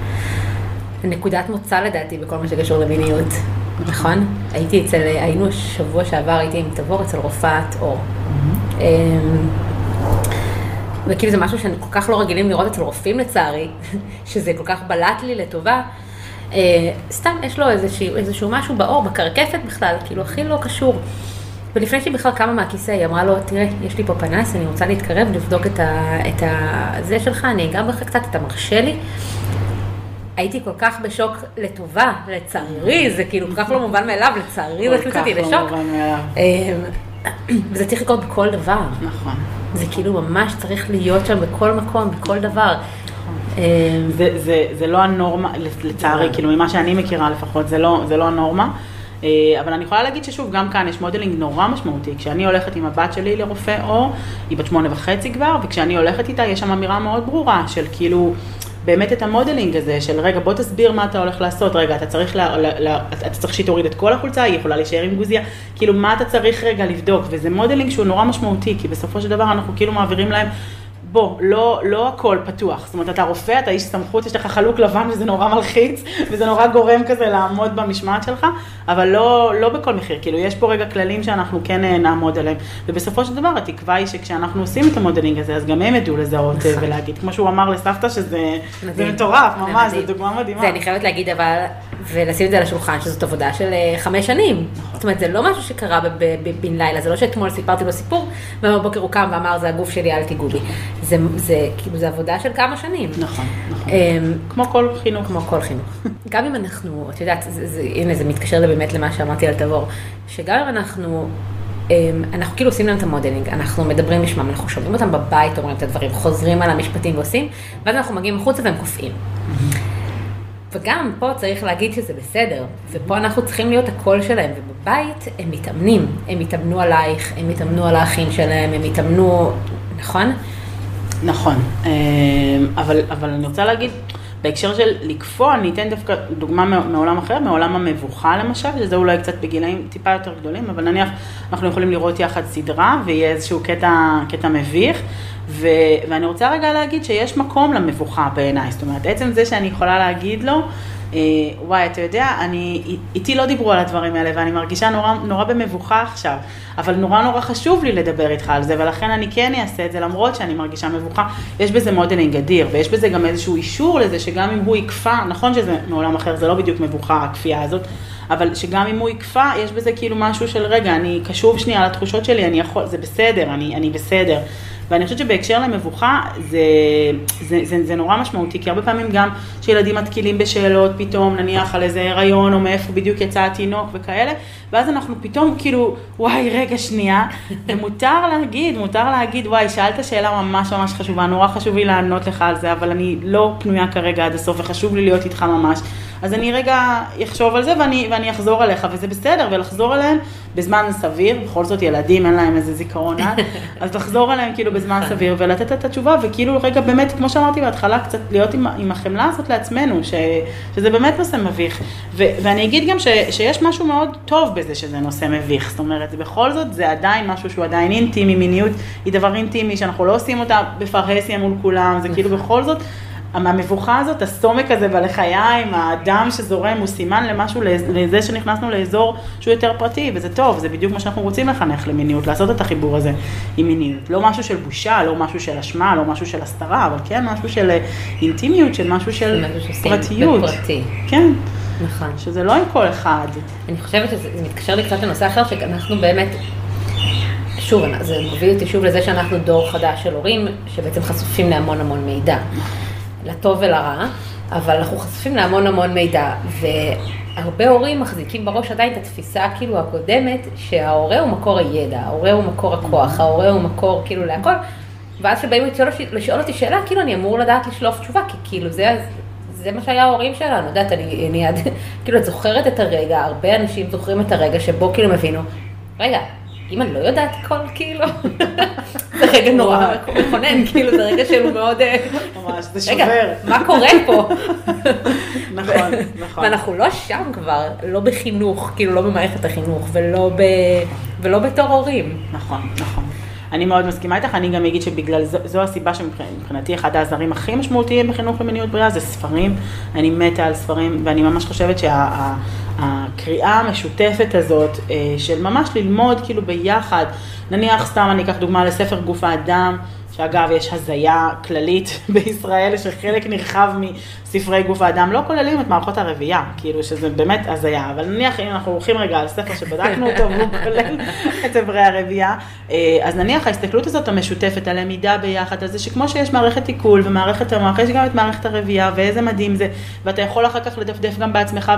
נקודת מוצא לדעתי בכל מה שקשור למיניות, נכון? הייתי אצל, היינו שבוע שעבר, הייתי עם תבור אצל רופאת אור. אמ, וכאילו זה משהו שאני כל כך לא רגילים לראות אצל רופאים לצערי, שזה כל כך בלט לי לטובה. אה, סתם, יש לו איזשהו, איזשהו משהו בעור, בקרקפת בכלל, כאילו הכי לא קשור. ולפני שהיא בכלל קמה מהכיסא, היא אמרה לו, תראה, יש לי פה פנס, אני רוצה להתקרב, לבדוק את, ה, את ה, זה שלך, אני אגע בך קצת, אתה מרשה לי? הייתי כל כך בשוק לטובה, לצערי, זה כאילו כל כך לא מובן מאליו, לצערי זה הכניס אותי כל כך לשוק. לא מובן מאליו. אמ, וזה צריך לקרות בכל דבר. נכון. זה כאילו ממש צריך להיות שם בכל מקום, בכל דבר. אמ, זה, זה, זה לא הנורמה, לצערי, כאילו ממה שאני מכירה לפחות, זה לא, זה לא הנורמה. אה, אבל אני יכולה להגיד ששוב, גם כאן יש modeling נורא משמעותי. כשאני הולכת עם הבת שלי לרופא עור, היא בת שמונה וחצי כבר, וכשאני הולכת איתה, יש שם אמירה מאוד ברורה של כאילו, באמת את ה modeling הזה, של רגע, בוא תסביר מה אתה הולך לעשות, רגע, אתה צריך, לה, לה, לה, אתה צריך שהיא תוריד את כל החולצה, היא יכולה להישאר עם גוזיה, כאילו, מה אתה צריך רגע לבדוק, וזה modeling שהוא נורא משמעותי, כי בסופו של דבר אנחנו כאילו מעבירים להם בוא, לא, לא הכל פתוח. זאת אומרת, אתה רופא, אתה איש סמכות, יש לך חלוק לבן וזה נורא מלחיץ, וזה נורא גורם כזה לעמוד במשמעת שלך, אבל לא, לא בכל מחיר. כאילו, יש פה רגע כללים שאנחנו כן אה, נעמוד עליהם. ובסופו של דבר, התקווה היא שכשאנחנו עושים את ה modeling הזה, אז גם הם ידעו לזהות אה, נכון. ולהגיד. כמו שהוא אמר לסבתא, שזה. מטורף, ממש. זו דוגמה מדהימה. זה אני חייבת להגיד אבל, ולשים את זה על השולחן, שזאת עבודה של אה, חמש שנים. זאת אומרת, זה לא משהו שקרה בן לילה, זה לא שאתמול סיפרתי לו סיפור, ובבוקר הוא קם ואמר, זה הגוף שלי, אל תיגעו בי. זה, זה כאילו, זה עבודה של כמה שנים. נכון, נכון. אמ, כמו כל חינוך. כמו כל חינוך. גם אם אנחנו, את יודעת, זה, זה, הנה זה מתקשר באמת למה שאמרתי על תבור, שגם אם אנחנו, אמ, אנחנו כאילו עושים להם את המודלינג, אנחנו מדברים בשמם, אנחנו שומעים אותם בבית, אומרים את הדברים, חוזרים על המשפטים ועושים, ואז אנחנו מגיעים החוצה והם קופאים. וגם פה צריך להגיד שזה בסדר, ופה אנחנו צריכים להיות הקול שלהם, ובבית הם מתאמנים, הם יתאמנו עלייך, הם יתאמנו על האחים שלהם, הם יתאמנו, נכון? נכון, אה, אבל, אבל אני רוצה להגיד, בהקשר של לקפוא, אני אתן דווקא דוגמה מעולם אחר, מעולם המבוכה למשל, שזה אולי קצת בגילאים טיפה יותר גדולים, אבל נניח אנחנו יכולים לראות יחד סדרה ויהיה איזשהו קטע, קטע מביך. ו- ואני רוצה רגע להגיד שיש מקום למבוכה בעיניי, זאת אומרת, עצם זה שאני יכולה להגיד לו, וואי, אתה יודע, אני, איתי לא דיברו על הדברים האלה, ואני מרגישה נורא, נורא במבוכה עכשיו, אבל נורא נורא חשוב לי לדבר איתך על זה, ולכן אני כן אעשה את זה, למרות שאני מרגישה מבוכה. יש בזה modeling אדיר, ויש בזה גם איזשהו אישור לזה, שגם אם הוא יקפא, נכון שזה מעולם אחר, זה לא בדיוק מבוכה, הכפייה הזאת, אבל שגם אם הוא יקפא, יש בזה כאילו משהו של רגע, אני קשוב שנייה לתחושות שלי, אני יכול, זה בסדר, אני, אני בסדר. ואני חושבת שבהקשר למבוכה זה, זה, זה, זה נורא משמעותי, כי הרבה פעמים גם שילדים מתקילים בשאלות פתאום, נניח על איזה הריון או מאיפה בדיוק יצא התינוק וכאלה, ואז אנחנו פתאום כאילו, וואי, רגע שנייה, ומותר להגיד, מותר להגיד, וואי, שאלת שאלה ממש ממש חשובה, נורא חשוב לי לענות לך על זה, אבל אני לא פנויה כרגע עד הסוף, וחשוב לי להיות איתך ממש. אז אני רגע אחשוב על זה ואני, ואני אחזור אליך, וזה בסדר, ולחזור אליהם בזמן סביר, בכל זאת ילדים אין להם איזה זיכרון עד, אז לחזור אליהם כאילו בזמן סביר ולתת את התשובה, וכאילו רגע באמת, כמו שאמרתי בהתחלה, קצת להיות עם, עם החמלה הזאת לעצמנו, ש, שזה באמת נושא מביך. ו, ואני אגיד גם ש, שיש משהו מאוד טוב בזה שזה נושא מביך, זאת אומרת, בכל זאת זה עדיין משהו שהוא עדיין אינטימי, מיניות היא דבר אינטימי, שאנחנו לא עושים אותה בפרהסיה מול כולם, זה כאילו בכל זאת. המבוכה הזאת, הסומק הזה בלחיים, הדם שזורם, הוא סימן למשהו, לזה שנכנסנו לאזור שהוא יותר פרטי, וזה טוב, זה בדיוק מה שאנחנו רוצים לחנך למיניות, לעשות את החיבור הזה עם מיניות. לא משהו של בושה, לא משהו של אשמה, לא משהו של הסתרה, אבל כן משהו של אינטימיות, של משהו של פרטיות. בפרטי. כן. נכון. שזה לא עם כל אחד. אני חושבת שזה מתקשר לי קצת לנושא אחר, שאנחנו באמת שוב, זה מוביל אותי שוב לזה שאנחנו דור חדש של הורים, שבעצם חשופים להמון המון מידע. לטוב ולרע, אבל אנחנו חשופים להמון המון מידע, והרבה הורים מחזיקים בראש עדיין את התפיסה כאילו הקודמת, שההורה הוא מקור הידע, ההורה הוא מקור הכוח, ההורה הוא מקור כאילו להכל, ואז כשבאים לשאול, לשאול אותי שאלה, כאילו אני אמור לדעת לשלוף תשובה, כי כאילו זה, זה מה שהיה ההורים שלנו, יודעת, אני, אני עד, כאילו את זוכרת את הרגע, הרבה אנשים זוכרים את הרגע שבו כאילו מבינו, רגע, אם אני לא יודעת הכל, כאילו, זה רגע נורא מכונן, כאילו, זה רגע שהוא מאוד... אה, ממש, זה שובר. רגע, מה קורה פה? נכון, נכון. ואנחנו לא שם כבר, לא בחינוך, כאילו, לא במערכת החינוך, ולא בתור הורים. נכון, נכון. אני מאוד מסכימה איתך, אני גם אגיד שבגלל זו, זו הסיבה שמבחינתי אחד העזרים הכי משמעותיים בחינוך למיניות בריאה זה ספרים, אני מתה על ספרים ואני ממש חושבת שהקריאה שה, המשותפת הזאת אה, של ממש ללמוד כאילו ביחד, נניח סתם אני אקח דוגמה לספר גוף האדם, שאגב, יש הזיה כללית בישראל, שחלק נרחב מספרי גוף האדם לא כוללים את מערכות הרבייה, כאילו שזה באמת הזיה, אבל נניח אם אנחנו הולכים רגע על ספר שבדקנו אותו והוא כולל את איברי הרבייה, אה, אז נניח ההסתכלות הזאת המשותפת, הלמידה ביחד, אז זה שכמו שיש מערכת עיכול ומערכת המוח, יש גם את מערכת הרבייה, ואיזה מדהים זה, ואתה יכול אחר כך לדפדף גם בעצמך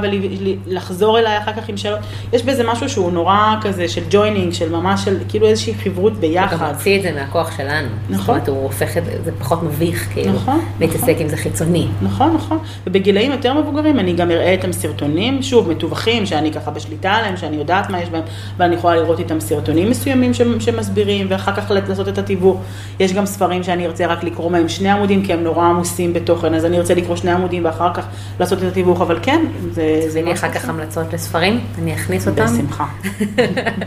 ולחזור אליי אחר כך עם שאלות, יש בזה משהו שהוא נורא כזה של joining, של ממש של כאילו איזושהי חברות ביחד. אתה מוציא את זה מהכוח שלנו. נכון. זאת אומרת, הוא הופך את זה, פחות מביך, כאילו, נכון, להתעסק נכון. עם זה חיצוני. נכון, נכון. ובגילאים יותר מבוגרים אני גם אראה איתם סרטונים, שוב, מתווכים, שאני ככה בשליטה עליהם, שאני יודעת מה יש בהם, ואני יכולה לראות איתם סרטונים מסוימים שמסבירים, ואחר כך לעשות את התיווך. יש גם ספרים שאני ארצה רק לקרוא מהם שני עמודים, כי הם נורא עמוסים בתוכן, אז אני ארצה לקרוא שני עמודים ואחר כך לעשות את התיווך, אבל כן, זה... תביאי אחר כך המלצות לספרים, אני אכניס אותם. בשמחה.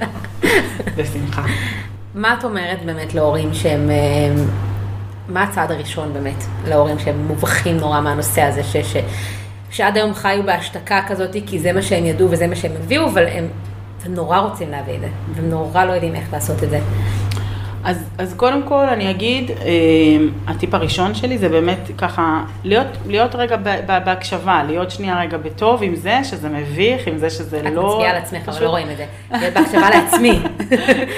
בשמחה. מה את אומרת באמת להורים שהם, אה, מה הצעד הראשון באמת להורים שהם מובכים נורא מהנושא הזה, ש, ש, שעד היום חיו בהשתקה כזאת, כי זה מה שהם ידעו וזה מה שהם הביאו, אבל הם, הם נורא רוצים להביא את זה, והם נורא לא יודעים איך לעשות את זה. אז, אז קודם כל אני אגיד, אה, הטיפ הראשון שלי זה באמת ככה, להיות, להיות רגע בהקשבה, להיות שנייה רגע בטוב עם זה שזה מביך, עם זה שזה את לא... את מצביעה על עצמך, אבל לא רואים את זה. להיות בהקשבה לעצמי.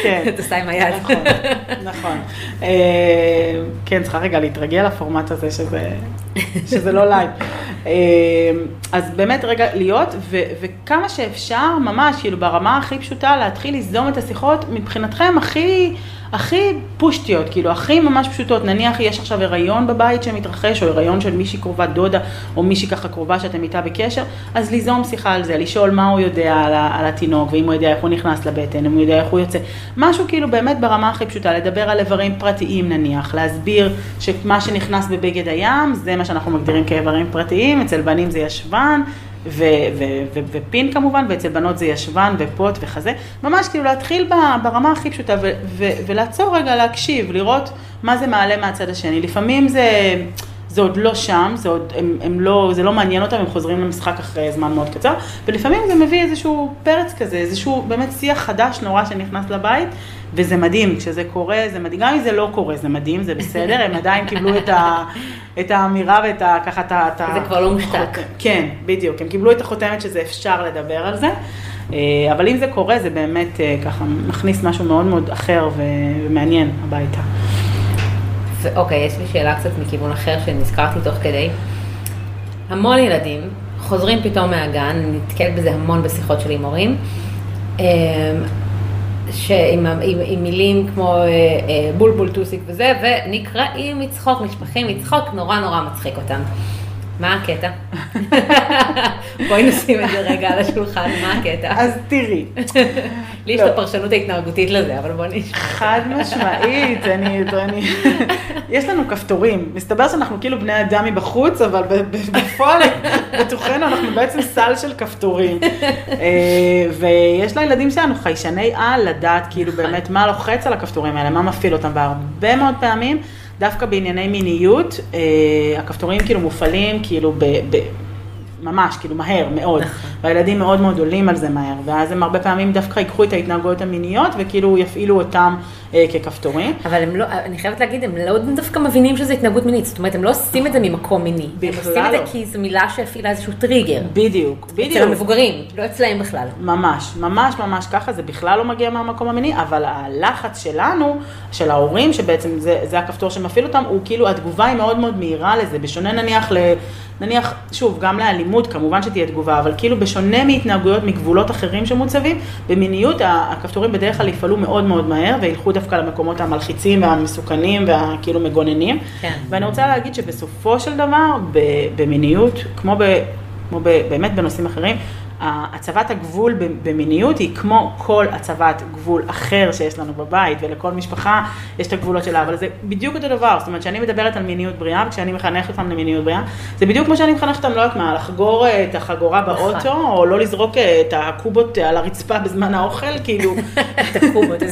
כן. את עושה עם היד. נכון, נכון. אה, כן, צריכה רגע להתרגל לפורמט הזה שזה, שזה לא live. אה, אז באמת רגע להיות, ו, וכמה שאפשר, ממש, כאילו ברמה הכי פשוטה, להתחיל ליזום את השיחות מבחינתכם הכי... הכי פושטיות, כאילו הכי ממש פשוטות, נניח יש עכשיו הריון בבית שמתרחש, או הריון של מישהי קרובת דודה, או מישהי ככה קרובה שאתם איתה בקשר, אז ליזום שיחה על זה, לשאול מה הוא יודע על, על התינוק, ואם הוא יודע איך הוא נכנס לבטן, אם הוא יודע איך הוא יוצא, משהו כאילו באמת ברמה הכי פשוטה, לדבר על איברים פרטיים נניח, להסביר שמה שנכנס בבגד הים, זה מה שאנחנו מגדירים כאיברים פרטיים, אצל בנים זה ישבן, ו- ו- ו- ופין כמובן, ואצל בנות זה ישבן ופוט וחזה, ממש כאילו להתחיל ברמה הכי פשוטה ו- ו- ולעצור רגע, להקשיב, לראות מה זה מעלה מהצד השני. לפעמים זה, זה עוד לא שם, זה, עוד, הם, הם לא, זה לא מעניין אותם, הם חוזרים למשחק אחרי זמן מאוד קצר, ולפעמים זה מביא איזשהו פרץ כזה, איזשהו באמת שיח חדש נורא שנכנס לבית, וזה מדהים, כשזה קורה, זה מדהים, גם אם זה לא קורה, זה מדהים, זה בסדר, הם עדיין קיבלו את, ה, את האמירה ואת ה... ככה את ה... זה כבר לא מושתק. כן, בדיוק, הם קיבלו את החותמת שזה אפשר לדבר על זה, אה, אבל אם זה קורה, זה באמת אה, ככה מכניס משהו מאוד מאוד אחר ומעניין הביתה. אוקיי, יש לי שאלה קצת מכיוון אחר שנזכרתי תוך כדי. המון ילדים חוזרים פתאום מהגן, אני נתקלת בזה המון בשיחות שלי עם הורים. שעם עם, עם מילים כמו אה, אה, בולבול טוסיק וזה, ונקראים מצחוק, נשפכים מצחוק, נורא נורא מצחיק אותם. מה הקטע? בואי נשים את זה רגע על השולחן, מה הקטע? אז תראי. לי יש את לא. הפרשנות ההתנהגותית לזה, אבל בואי נשמע. חד משמעית, אני, יש לנו כפתורים. מסתבר שאנחנו כאילו בני אדם מבחוץ, אבל בפועל, בתוכנו אנחנו בעצם סל של כפתורים. אה, ויש לילדים שלנו חיישני על לדעת כאילו נכון. באמת מה לוחץ על הכפתורים האלה, מה מפעיל אותם, והרבה מאוד פעמים. דווקא בענייני מיניות, אה, הכפתורים כאילו מופעלים כאילו ב... ב ממש, כאילו מהר, מאוד. נכון. והילדים מאוד מאוד עולים על זה מהר, ואז הם הרבה פעמים דווקא ייקחו את ההתנהגויות המיניות וכאילו יפעילו אותם אה, ככפתורים. אבל הם לא, אני חייבת להגיד, הם לא דווקא מבינים שזה התנהגות מינית, זאת אומרת, הם לא עושים את זה ממקום מיני. הם עושים את זה לא. כי זו מילה שהפעילה איזשהו טריגר. בדיוק, בדיוק. אצל המבוגרים, לא אצלהם בכלל. ממש, ממש ממש ככה, זה בכלל לא מגיע מהמקום המיני, אבל הלחץ שלנו, של ההורים, שבעצם זה, זה הכפתור שמפעיל אותם, הוא כאילו, התגובה היא מאוד מאוד מהירה לזה, בשונה נניח ל... נניח, שוב, גם לאלימות, כמובן שתהיה תגובה, אבל כאילו בשונה מהתנהגויות מגבולות אחרים שמוצבים, במיניות הכפתורים בדרך כלל יפעלו מאוד מאוד מהר, וילכו דווקא למקומות המלחיצים והמסוכנים והכאילו מגוננים. כן. ואני רוצה להגיד שבסופו של דבר, במיניות, כמו, ב, כמו ב, באמת בנושאים אחרים, הצבת הגבול במיניות היא כמו כל הצבת גבול אחר שיש לנו בבית, ולכל משפחה יש את הגבולות שלה, אבל זה בדיוק אותו דבר, זאת אומרת, כשאני מדברת על מיניות בריאה, וכשאני מחנכת אותם למיניות בריאה, זה בדיוק כמו שאני מחנכת אותם, לא יודעת מה, לחגור אה, את החגורה נכון. באוטו, או לא לזרוק אה, את הקובות על הרצפה בזמן האוכל, כאילו... את הקובות,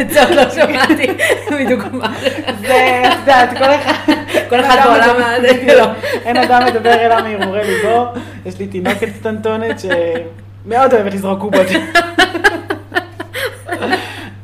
את זה עוד לא שמעתי מדוגמה. זה, את יודעת, כל אחד... בעולם הזה, לא. אין אדם מדבר אלא מהרהורי ליבו, יש לי תינוקת קטנטונת שמאוד אוהבת לזרוק קובות.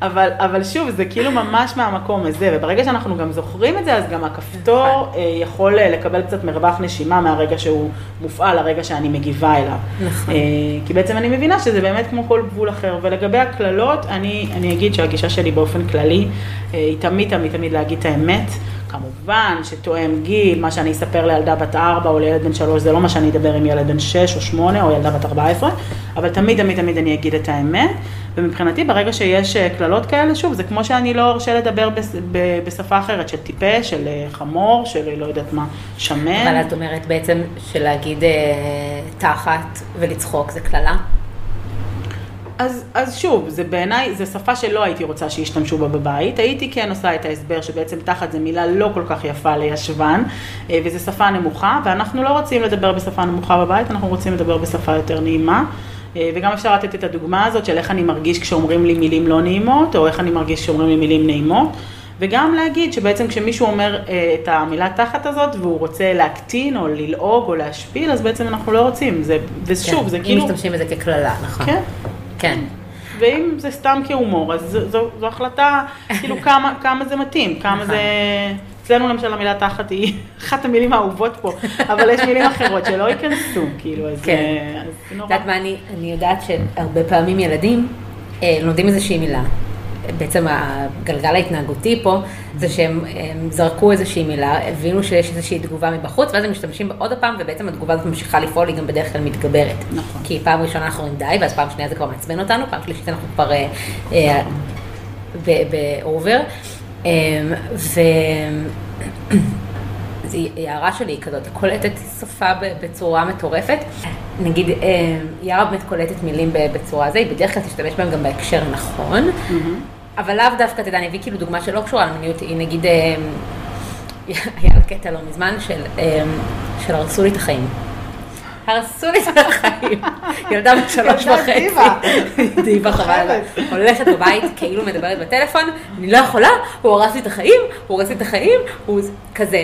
אבל, אבל שוב, זה כאילו ממש מהמקום הזה, וברגע שאנחנו גם זוכרים את זה, אז גם הכפתור נכון. אה, יכול אה, לקבל קצת מרווח נשימה מהרגע שהוא מופעל, הרגע שאני מגיבה אליו. נכון. אה, כי בעצם אני מבינה שזה באמת כמו כל גבול אחר. ולגבי הקללות, אני, אני אגיד שהגישה שלי באופן כללי, היא תמיד תמיד תמיד להגיד את האמת. כמובן שתואם גיל, מה שאני אספר לילדה בת 4 או לילד בן 3 זה לא מה שאני אדבר עם ילד בן 6 או 8 או ילדה בת 14, אבל תמיד תמיד תמיד אני אגיד את האמת, ומבחינתי ברגע שיש אה, קללות כאלה, שוב, זה כמו שאני לא ארשה לדבר בשפה אחרת, של טיפש, של אה, חמור, של לא יודעת מה, שמן. אבל את אומרת בעצם שלהגיד אה, תחת ולצחוק זה קללה? אז, אז שוב, זה בעיניי, זו שפה שלא הייתי רוצה שישתמשו בה בבית. הייתי כן עושה את ההסבר שבעצם תחת זה מילה לא כל כך יפה לישבן, אה, וזו שפה נמוכה, ואנחנו לא רוצים לדבר בשפה נמוכה בבית, אנחנו רוצים לדבר בשפה יותר נעימה. אה, וגם אפשר לתת את הדוגמה הזאת של איך אני מרגיש כשאומרים לי מילים לא נעימות, או איך אני מרגיש כשאומרים לי מילים נעימות. וגם להגיד שבעצם כשמישהו אומר אה, את המילה תחת הזאת והוא רוצה להקטין או ללעוג או להשפיל, אז בעצם אנחנו לא רוצים. זה, ושוב, כן, זה כאילו... אם משתמשים בזה כקללה, נכון. כן. כן. ואם זה סתם כהומור, אז זו, זו, זו החלטה, כאילו כמה, כמה זה מתאים, כמה זה... אצלנו למשל המילה תחת היא אחת המילים האהובות פה, אבל יש מילים אחרות שלא ייכנסו, כאילו, אז, כן. אה, אז נורא. את יודעת מה, אני, אני יודעת שהרבה פעמים ילדים אה, לומדים איזושהי מילה, בעצם הגלגל ההתנהגותי פה, זה שהם זרקו איזושהי מילה, הבינו שיש איזושהי תגובה מבחוץ, ואז הם משתמשים עוד פעם, ובעצם התגובה הזאת ממשיכה לפעול, היא גם בדרך כלל מתגברת. נכון. כי פעם ראשונה אנחנו אומרים די, ואז פעם שנייה זה כבר מעצבן אותנו, פעם שלישית אנחנו כבר... אה, אה, באובר, אמ, ו... זו הערה שלי היא כזאת, קולטת שפה בצורה מטורפת. נגיד, יערה באמת קולטת מילים בצורה הזו, היא בדרך כלל תשתמש בהם גם בהקשר נכון, אבל לאו דווקא, אתה יודע, אני אביא כאילו דוגמה שלא קשורה למיניות, היא נגיד, היה לה קטע לא מזמן של הרסו לי את החיים. הרסו לי את החיים. ילדה בת שלוש וחצי. דיבה חבל. הולכת בבית, כאילו מדברת בטלפון, אני לא יכולה, הוא הרס לי את החיים, הוא הרס לי את החיים, הוא כזה.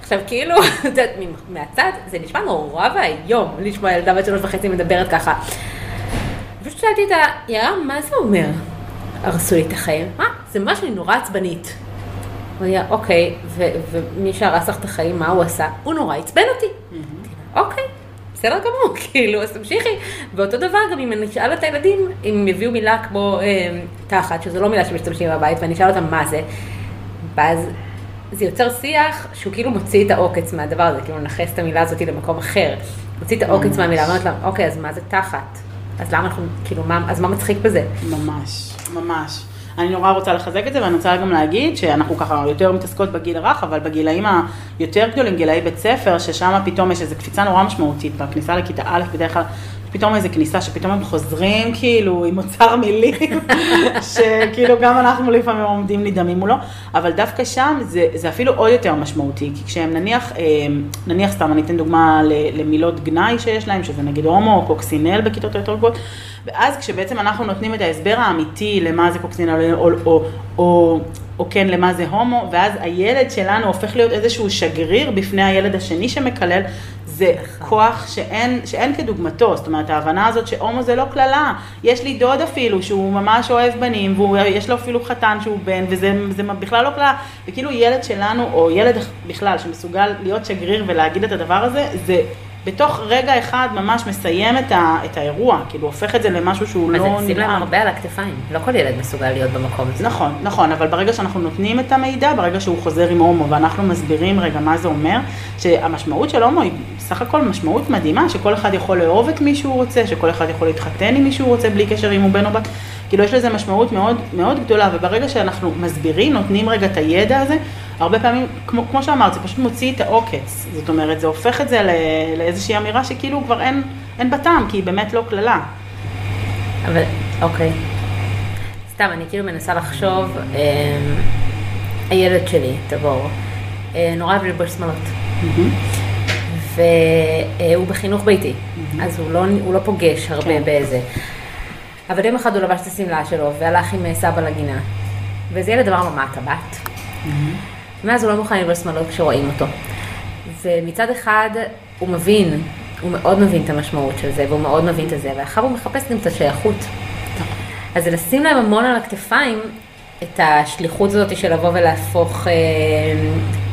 עכשיו כאילו, את יודעת, מהצד, זה נשמע נורא ואיום לשמוע ילדה בת שלוש וחצי מדברת ככה. פשוט שאלתי אותה, יערה, מה זה אומר? הרסו לי את החיים. מה? זה ממש אני נורא עצבנית. הוא היה, אוקיי, ומי שהרס לך את החיים, מה הוא עשה? הוא נורא עצבן אותי. אוקיי, בסדר גמור, כאילו, אז תמשיכי. ואותו דבר גם אם אני אשאל את הילדים, אם הם יביאו מילה כמו אה, תחת, שזו לא מילה שמשתמשים בבית, ואני אשאל אותם מה זה, ואז זה יוצר שיח שהוא כאילו מוציא את העוקץ מהדבר הזה, כאילו מנכס את המילה הזאת למקום אחר. מוציא את העוקץ מהמילה, אומרת להם, אוקיי, אז מה זה תחת? אז למה אנחנו, כאילו, מה, אז מה מצחיק בזה? ממש, ממש. אני נורא רוצה לחזק את זה, ואני רוצה גם להגיד שאנחנו ככה יותר מתעסקות בגיל הרך, אבל בגילאים היותר גדולים, גילאי בית ספר, ששם פתאום יש איזו קפיצה נורא משמעותית, בכניסה לכיתה א', בדרך כלל פתאום איזה כניסה שפתאום הם חוזרים כאילו עם אוצר מילים, שכאילו גם אנחנו לפעמים עומדים נדהמים מולו, אבל דווקא שם זה, זה אפילו עוד יותר משמעותי, כי כשהם נניח, אה, נניח סתם, אני אתן דוגמה למילות גנאי שיש להם, שזה נגיד הומו או קוקסינל בכיתות היותר גבוהות, ואז כשבעצם אנחנו נותנים את ההסבר האמיתי למה זה קוקסינל או, או, או, או כן למה זה הומו, ואז הילד שלנו הופך להיות איזשהו שגריר בפני הילד השני שמקלל, זה כוח שאין, שאין כדוגמתו, זאת אומרת ההבנה הזאת שהומו זה לא קללה, יש לי דוד אפילו שהוא ממש אוהב בנים ויש לו אפילו חתן שהוא בן וזה בכלל לא קללה, וכאילו ילד שלנו או ילד בכלל שמסוגל להיות שגריר ולהגיד את הדבר הזה, זה בתוך רגע אחד ממש מסיים את, ה, את האירוע, כאילו הופך את זה למשהו שהוא לא נראה. אז שים להם הרבה על הכתפיים, לא כל ילד מסוגל להיות במקום הזה. נכון, נכון, אבל ברגע שאנחנו נותנים את המידע, ברגע שהוא חוזר עם הומו ואנחנו מסבירים רגע מה זה אומר, שהמשמעות של הומו היא סך הכל משמעות מדהימה, שכל אחד יכול לאהוב את מי שהוא רוצה, שכל אחד יכול להתחתן עם מי שהוא רוצה בלי קשר אם הוא בן או בת. כאילו יש לזה משמעות מאוד, מאוד גדולה, וברגע שאנחנו מסבירים, נותנים רגע את הידע הזה, הרבה פעמים, כמו, כמו שאמרת, זה פשוט מוציא את העוקץ. זאת אומרת, זה הופך את זה לא, לאיזושהי אמירה שכאילו כבר אין, אין בה טעם, כי היא באמת לא קללה. אבל, אוקיי. סתם, אני כאילו מנסה לחשוב, אה, הילד שלי, תבור, אה, נורא אוהב ללבוש שמאלות. והוא בחינוך ביתי, אז הוא לא, הוא לא פוגש הרבה כן. באיזה. אבל יום אחד הוא לבש את השמלה שלו והלך עם סבא לגינה. ואיזה ילד אמר לו, מה אתה בת? ומאז הוא לא מוכן ללבוש שמאלות כשרואים אותו. ומצד אחד הוא מבין, הוא מאוד מבין את המשמעות של זה, והוא מאוד מבין את זה, ואחר הוא מחפש גם את השייכות. אז זה לשים להם המון על הכתפיים את השליחות הזאת של לבוא ולהפוך, אה,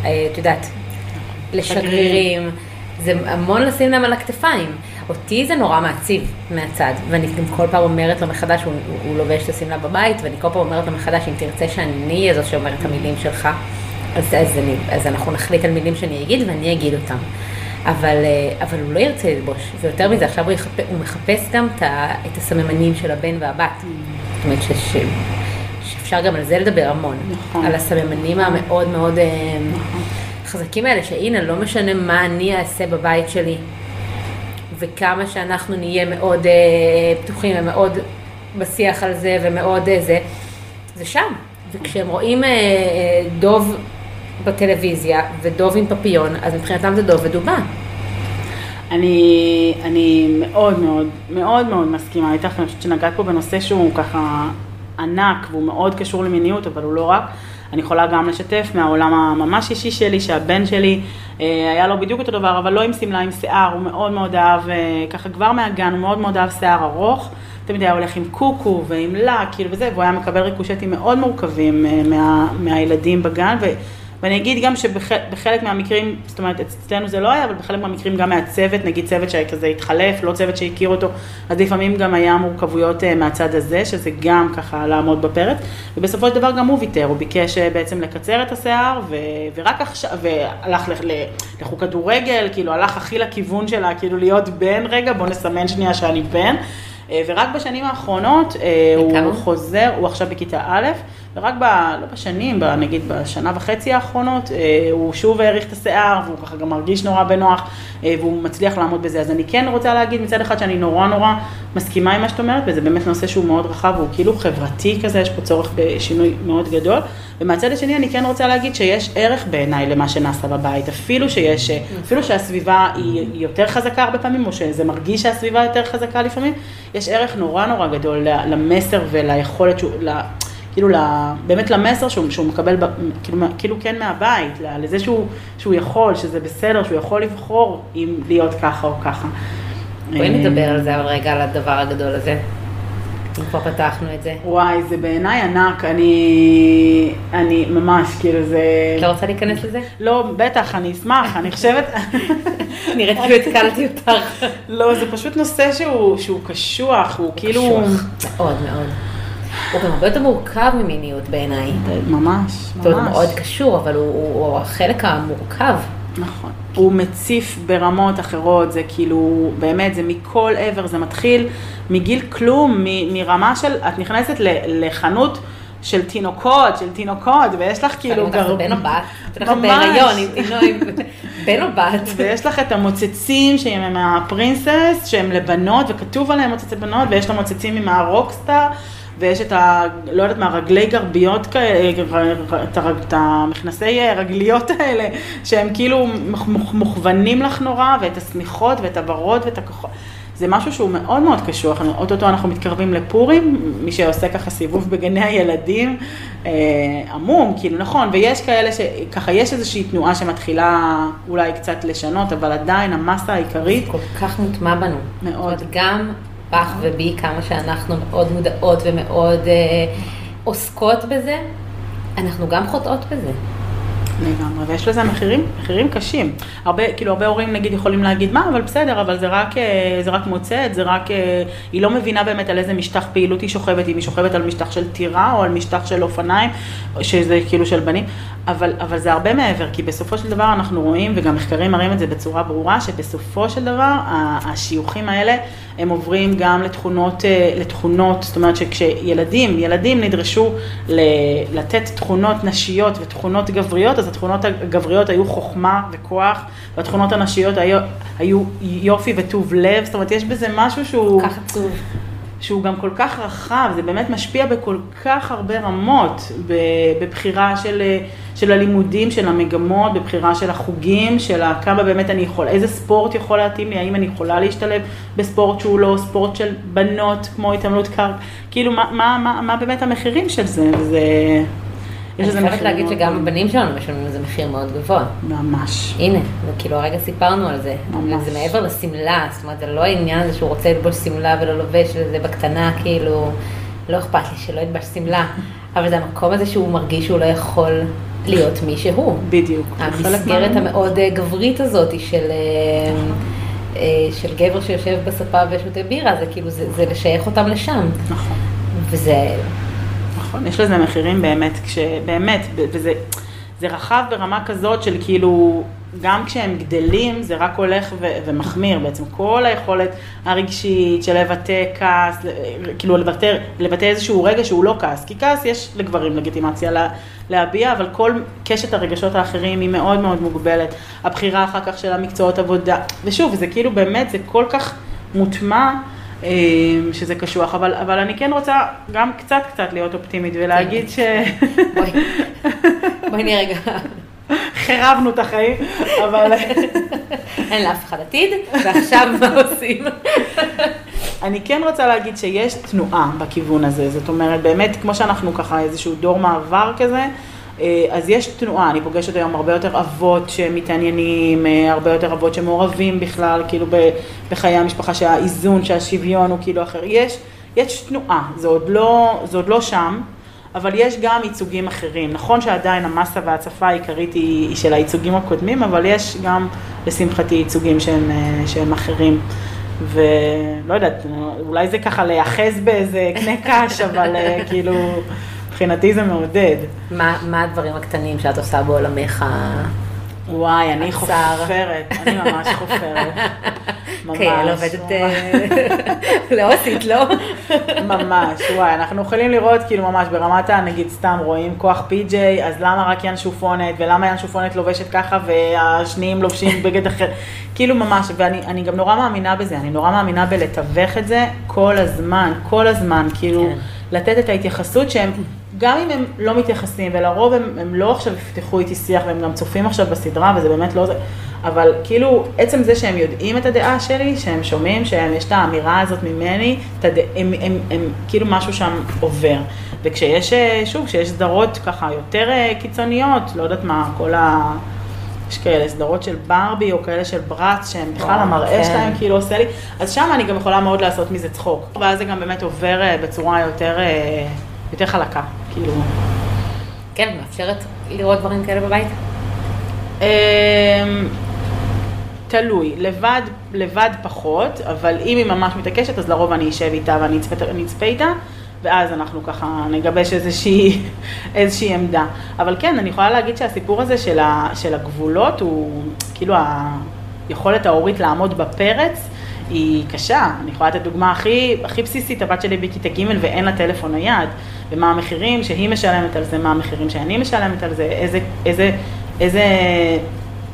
אה, את יודעת, לשגרירים. זה המון לשים להם על הכתפיים. אותי זה נורא מעציב מהצד, ואני גם כל פעם אומרת לו מחדש, הוא, הוא לובש את השמלה בבית, ואני כל פעם אומרת לו מחדש, אם תרצה שאני אהיה זאת שאומרת את המילים שלך, אז, אז, אני, אז אנחנו נחליט על מילים שאני אגיד ואני אגיד אותם. אבל, אה, אבל הוא לא ירצה ללבוש, ויותר מזה, עכשיו הוא, יחפ, הוא מחפש גם את, את הסממנים של הבן והבת. זאת אומרת ש, ש, שאפשר גם על זה לדבר המון, נכון. על הסממנים המאוד מאוד אה, נכון. חזקים האלה, שהנה, לא משנה מה אני אעשה בבית שלי, וכמה שאנחנו נהיה מאוד אה, פתוחים ומאוד בשיח על זה ומאוד אה, זה, זה שם. וכשהם רואים אה, אה, דוב בטלוויזיה ודוב עם פפיון, אז מבחינתם זה דוב ודובה. אני, אני מאוד מאוד מאוד מאוד מסכימה איתך, אני חושבת שנגעת פה בנושא שהוא ככה ענק והוא מאוד קשור למיניות, אבל הוא לא רק. אני יכולה גם לשתף מהעולם הממש אישי שלי, שהבן שלי אה, היה לו בדיוק אותו דבר, אבל לא עם שמלה, עם שיער, הוא מאוד מאוד אהב, אה, ככה כבר מהגן, הוא מאוד מאוד אהב שיער ארוך, תמיד היה הולך עם קוקו ועם לק, כאילו וזה, והוא היה מקבל ריקושטים מאוד מורכבים אה, מה, מהילדים בגן, ו... ואני אגיד גם שבחלק מהמקרים, זאת אומרת, אצלנו זה לא היה, אבל בחלק מהמקרים גם מהצוות, נגיד צוות שכזה התחלף, לא צוות שהכיר אותו, אז לפעמים גם היה מורכבויות אה, מהצד הזה, שזה גם ככה לעמוד בפרץ, ובסופו של דבר גם הוא ויתר, הוא ביקש אה, בעצם לקצר את השיער, ו- ורק עכשיו, והלך לחוג כדורגל, כאילו הלך הכי לכיוון שלה, כאילו להיות בן, רגע, בוא נסמן שנייה שאני בן. אה, ורק בשנים האחרונות הוא חוזר, הוא עכשיו בכיתה א', ורק ב... לא בשנים, ב, נגיד בשנה וחצי האחרונות, אה, הוא שוב האריך את השיער, והוא ככה גם מרגיש נורא בנוח, אה, והוא מצליח לעמוד בזה. אז אני כן רוצה להגיד מצד אחד שאני נורא נורא מסכימה עם מה שאת אומרת, וזה באמת נושא שהוא מאוד רחב, הוא כאילו חברתי כזה, יש פה צורך בשינוי מאוד גדול. ומהצד השני אני כן רוצה להגיד שיש ערך בעיניי למה שנעשה בבית, אפילו שיש, אפילו שהסביבה היא יותר חזקה הרבה פעמים, או שזה מרגיש שהסביבה יותר חזקה לפעמים, יש ערך נורא נורא גדול למסר וליכולת, שהוא, כאילו באמת למסר שהוא, שהוא מקבל כאילו, כאילו כן מהבית, לזה שהוא, שהוא יכול, שזה בסדר, שהוא יכול לבחור אם להיות ככה או ככה. בואי נדבר על זה אבל רגע, על הדבר הגדול הזה. אם כבר פתחנו את זה. וואי, זה בעיניי ענק, אני, אני ממש, כאילו זה... את לא רוצה להיכנס לזה? לא, בטח, אני אשמח, אני חושבת... נראית כאילו התקלתי אותך. לא, זה פשוט נושא שהוא, שהוא קשוח, הוא כאילו... קשוח, מאוד מאוד. הוא גם הרבה יותר מורכב ממיניות בעיניי. ממש, ממש. הוא מאוד קשור, אבל הוא, הוא, הוא החלק המורכב. נכון. הוא מציף ברמות אחרות, זה כאילו, באמת, זה מכל עבר, זה מתחיל מגיל כלום, מ, מרמה של, את נכנסת לחנות של תינוקות, של תינוקות, ויש לך כאילו גר... בן או בת, את הולכת בהיריון עם בן או בת. ויש לך את המוצצים שהם מהפרינסס, שהם לבנות, וכתוב עליהם מוצצי בנות, ויש לך מוצצים עם הרוקסטאר. ויש את ה... לא יודעת מה, רגלי גרביות כאלה, את המכנסי רגליות האלה, שהם כאילו מוכוונים לך נורא, ואת השמיכות ואת הוורוד ואת הכוחות. זה משהו שהוא מאוד מאוד קשוח, אוטוטו אנחנו מתקרבים לפורים, מי שעושה ככה סיבוב בגני הילדים, אה, עמום, כאילו נכון, ויש כאלה שככה יש איזושהי תנועה שמתחילה אולי קצת לשנות, אבל עדיין המסה העיקרית... כל כך מוטמע בנו. מאוד. גם בך ובי, כמה שאנחנו מאוד מודעות ומאוד אה, עוסקות בזה, אנחנו גם חוטאות בזה. לגמרי, ויש לזה מחירים, מחירים קשים. הרבה, כאילו הרבה הורים נגיד יכולים להגיד, מה, אבל בסדר, אבל זה רק, אה, זה רק מוצאת, זה רק, אה, היא לא מבינה באמת על איזה משטח פעילות היא שוכבת, אם היא שוכבת על משטח של טירה או על משטח של אופניים, שזה כאילו של בנים, אבל, אבל זה הרבה מעבר, כי בסופו של דבר אנחנו רואים, וגם מחקרים מראים את זה בצורה ברורה, שבסופו של דבר השיוכים האלה, הם עוברים גם לתכונות, אה, לתכונות, זאת אומרת שכשילדים, ילדים נדרשו לתת תכונות נשיות ותכונות גבריות, אז התכונות הגבריות היו חוכמה וכוח, והתכונות הנשיות היו, היו יופי וטוב לב, זאת אומרת יש בזה משהו שהוא... כך עצוב. שהוא גם כל כך רחב, זה באמת משפיע בכל כך הרבה רמות, בבחירה של, של הלימודים, של המגמות, בבחירה של החוגים, של כמה באמת אני יכול, איזה ספורט יכול להתאים לי, האם אני יכולה להשתלב בספורט שהוא לא ספורט של בנות, כמו התעמלות קרקע, כאילו מה, מה, מה, מה באמת המחירים של זה, וזה... יש אני חייבת להגיד שגם הבנים שלנו משלמים לזה מחיר מאוד גבוה. ממש. הנה, וכאילו הרגע סיפרנו על זה. ממש. זה מעבר לשמלה, זאת אומרת, זה לא העניין הזה שהוא רוצה ללבוש שמלה ולא לובש לזה בקטנה, כאילו, לא אכפת לי שלא ילבש שמלה, אבל זה המקום הזה שהוא מרגיש שהוא לא יכול להיות מי שהוא. בדיוק. המסגרת המאוד אה, גברית הזאת של... אה, אה, של גבר שיושב בספה ושותה בירה, זה כאילו, זה, זה לשייך אותם לשם. נכון. וזה, נכון, יש לזה מחירים באמת, כשבאמת, וזה זה רחב ברמה כזאת של כאילו, גם כשהם גדלים זה רק הולך ו- ומחמיר בעצם, כל היכולת הרגשית של לבטא כעס, כאילו לבטא, לבטא איזשהו רגע שהוא לא כעס, כי כעס יש לגברים לגיטימציה לה, להביע, אבל כל קשת הרגשות האחרים היא מאוד מאוד מוגבלת, הבחירה אחר כך של המקצועות עבודה, ושוב, זה כאילו באמת, זה כל כך מוטמע. אמ, שזה קשוח, אבל, אבל אני כן רוצה גם קצת קצת להיות אופטימית ולהגיד ש... בואי, בואי נהיה רגע. חירבנו את החיים, אבל... אין לאף אחד עתיד, ועכשיו מה עושים? אני כן רוצה להגיד שיש תנועה בכיוון הזה, זאת אומרת, באמת, כמו שאנחנו ככה איזשהו דור מעבר כזה, אז יש תנועה, אני פוגשת היום הרבה יותר אבות שמתעניינים, אה, הרבה יותר אבות שמעורבים בכלל, כאילו בחיי המשפחה, שהאיזון, שהשוויון הוא כאילו אחר. יש, יש תנועה, זה עוד, לא, זה עוד לא שם, אבל יש גם ייצוגים אחרים. נכון שעדיין המסה וההצפה העיקרית היא של הייצוגים הקודמים, אבל יש גם, לשמחתי, ייצוגים שהם, אה, שהם אחרים. ולא יודעת, אולי זה ככה להיאחז באיזה קנה קש, אבל כאילו... מבחינתי זה מעודד. מה, מה הדברים הקטנים שאת עושה בעולמך? וואי, אני חופרת, אני ממש חופרת. ממש. כן, עובדת אה, לעוסית, לא? ממש, וואי, אנחנו יכולים לראות כאילו ממש ברמת ה... נגיד סתם רואים כוח פי.ג'יי, אז למה רק ין שופונת, ולמה ין שופונת לובשת ככה והשניים לובשים בגד אחר, כאילו ממש, ואני גם נורא מאמינה בזה, אני נורא מאמינה בלתווך את זה כל הזמן, כל הזמן, כאילו, כן. לתת את ההתייחסות שהם... גם אם הם לא מתייחסים, ולרוב הם, הם לא עכשיו יפתחו איתי שיח, והם גם צופים עכשיו בסדרה, וזה באמת לא זה, אבל כאילו, עצם זה שהם יודעים את הדעה שלי, שהם שומעים, שיש את האמירה הזאת ממני, הד... הם, הם, הם, הם כאילו משהו שם עובר. וכשיש, אה, שוב, כשיש סדרות ככה יותר אה, קיצוניות, לא יודעת מה, כל ה... יש כאלה סדרות של ברבי או כאלה של ברץ, שהם בכלל המראה כן. שלהם כאילו עושה לי, אז שם אני גם יכולה מאוד לעשות מזה צחוק. ואז זה גם באמת עובר אה, בצורה יותר, יותר חלקה, כאילו. כן, מאפשרת לראות דברים כאלה בבית? אמ, תלוי, לבד, לבד פחות, אבל אם היא ממש מתעקשת, אז לרוב אני אשב איתה ואני אצפה איתה, ואז אנחנו ככה נגבש איזושהי, איזושהי עמדה. אבל כן, אני יכולה להגיד שהסיפור הזה של, ה, של הגבולות הוא כאילו היכולת ההורית לעמוד בפרץ. היא קשה, אני יכולה לתת דוגמה הכי, הכי בסיסית, הבת שלי בכיתה ג' ואין לה טלפון נייד, ומה המחירים שהיא משלמת על זה, מה המחירים שאני משלמת על זה, איזה, איזה, איזה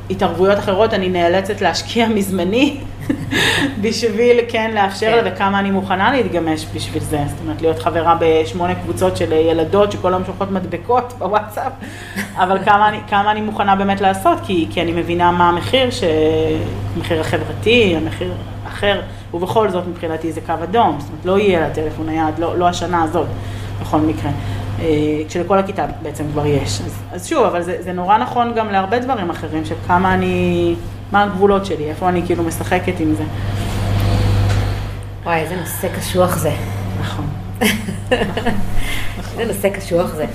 התערבויות אחרות אני נאלצת להשקיע מזמני בשביל כן לאפשר לה כן. וכמה אני מוכנה להתגמש בשביל זה. זאת אומרת, להיות חברה בשמונה קבוצות של ילדות שכל היום שולחות מדבקות בוואטסאפ, אבל כמה אני, כמה אני מוכנה באמת לעשות, כי, כי אני מבינה מה המחיר, המחיר החברתי, המחיר אחר, ובכל זאת מבחינתי זה קו אדום, זאת אומרת, לא יהיה לה טלפון נייד, לא, לא השנה הזאת, בכל מקרה. אה, כשלכל הכיתה בעצם כבר יש. אז, אז שוב, אבל זה, זה נורא נכון גם להרבה דברים אחרים, שכמה אני, מה הגבולות שלי, איפה אני כאילו משחקת עם זה. וואי, איזה נושא קשוח זה. נכון. איזה נושא קשוח זה.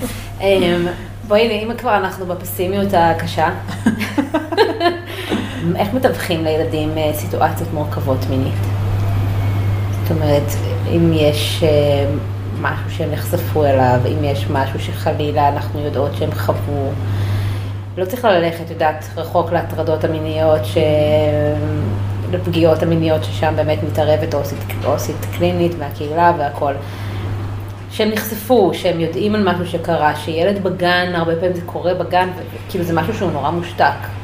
אמ, בואי, אם כבר אנחנו בפסימיות הקשה, איך מתווכים לילדים אה, סיטואציות מורכבות מינית? זאת אומרת, אם יש אה, משהו שהם נחשפו אליו, אם יש משהו שחלילה אנחנו יודעות שהם חוו. לא צריך ללכת, יודעת, רחוק להטרדות המיניות, ש... לפגיעות המיניות ששם באמת מתערבת עו"סית, עו"סית קלינית מהקהילה והכל. שהם נחשפו, שהם יודעים על משהו שקרה, שילד בגן, הרבה פעמים זה קורה בגן, וכאילו זה משהו שהוא נורא מושתק.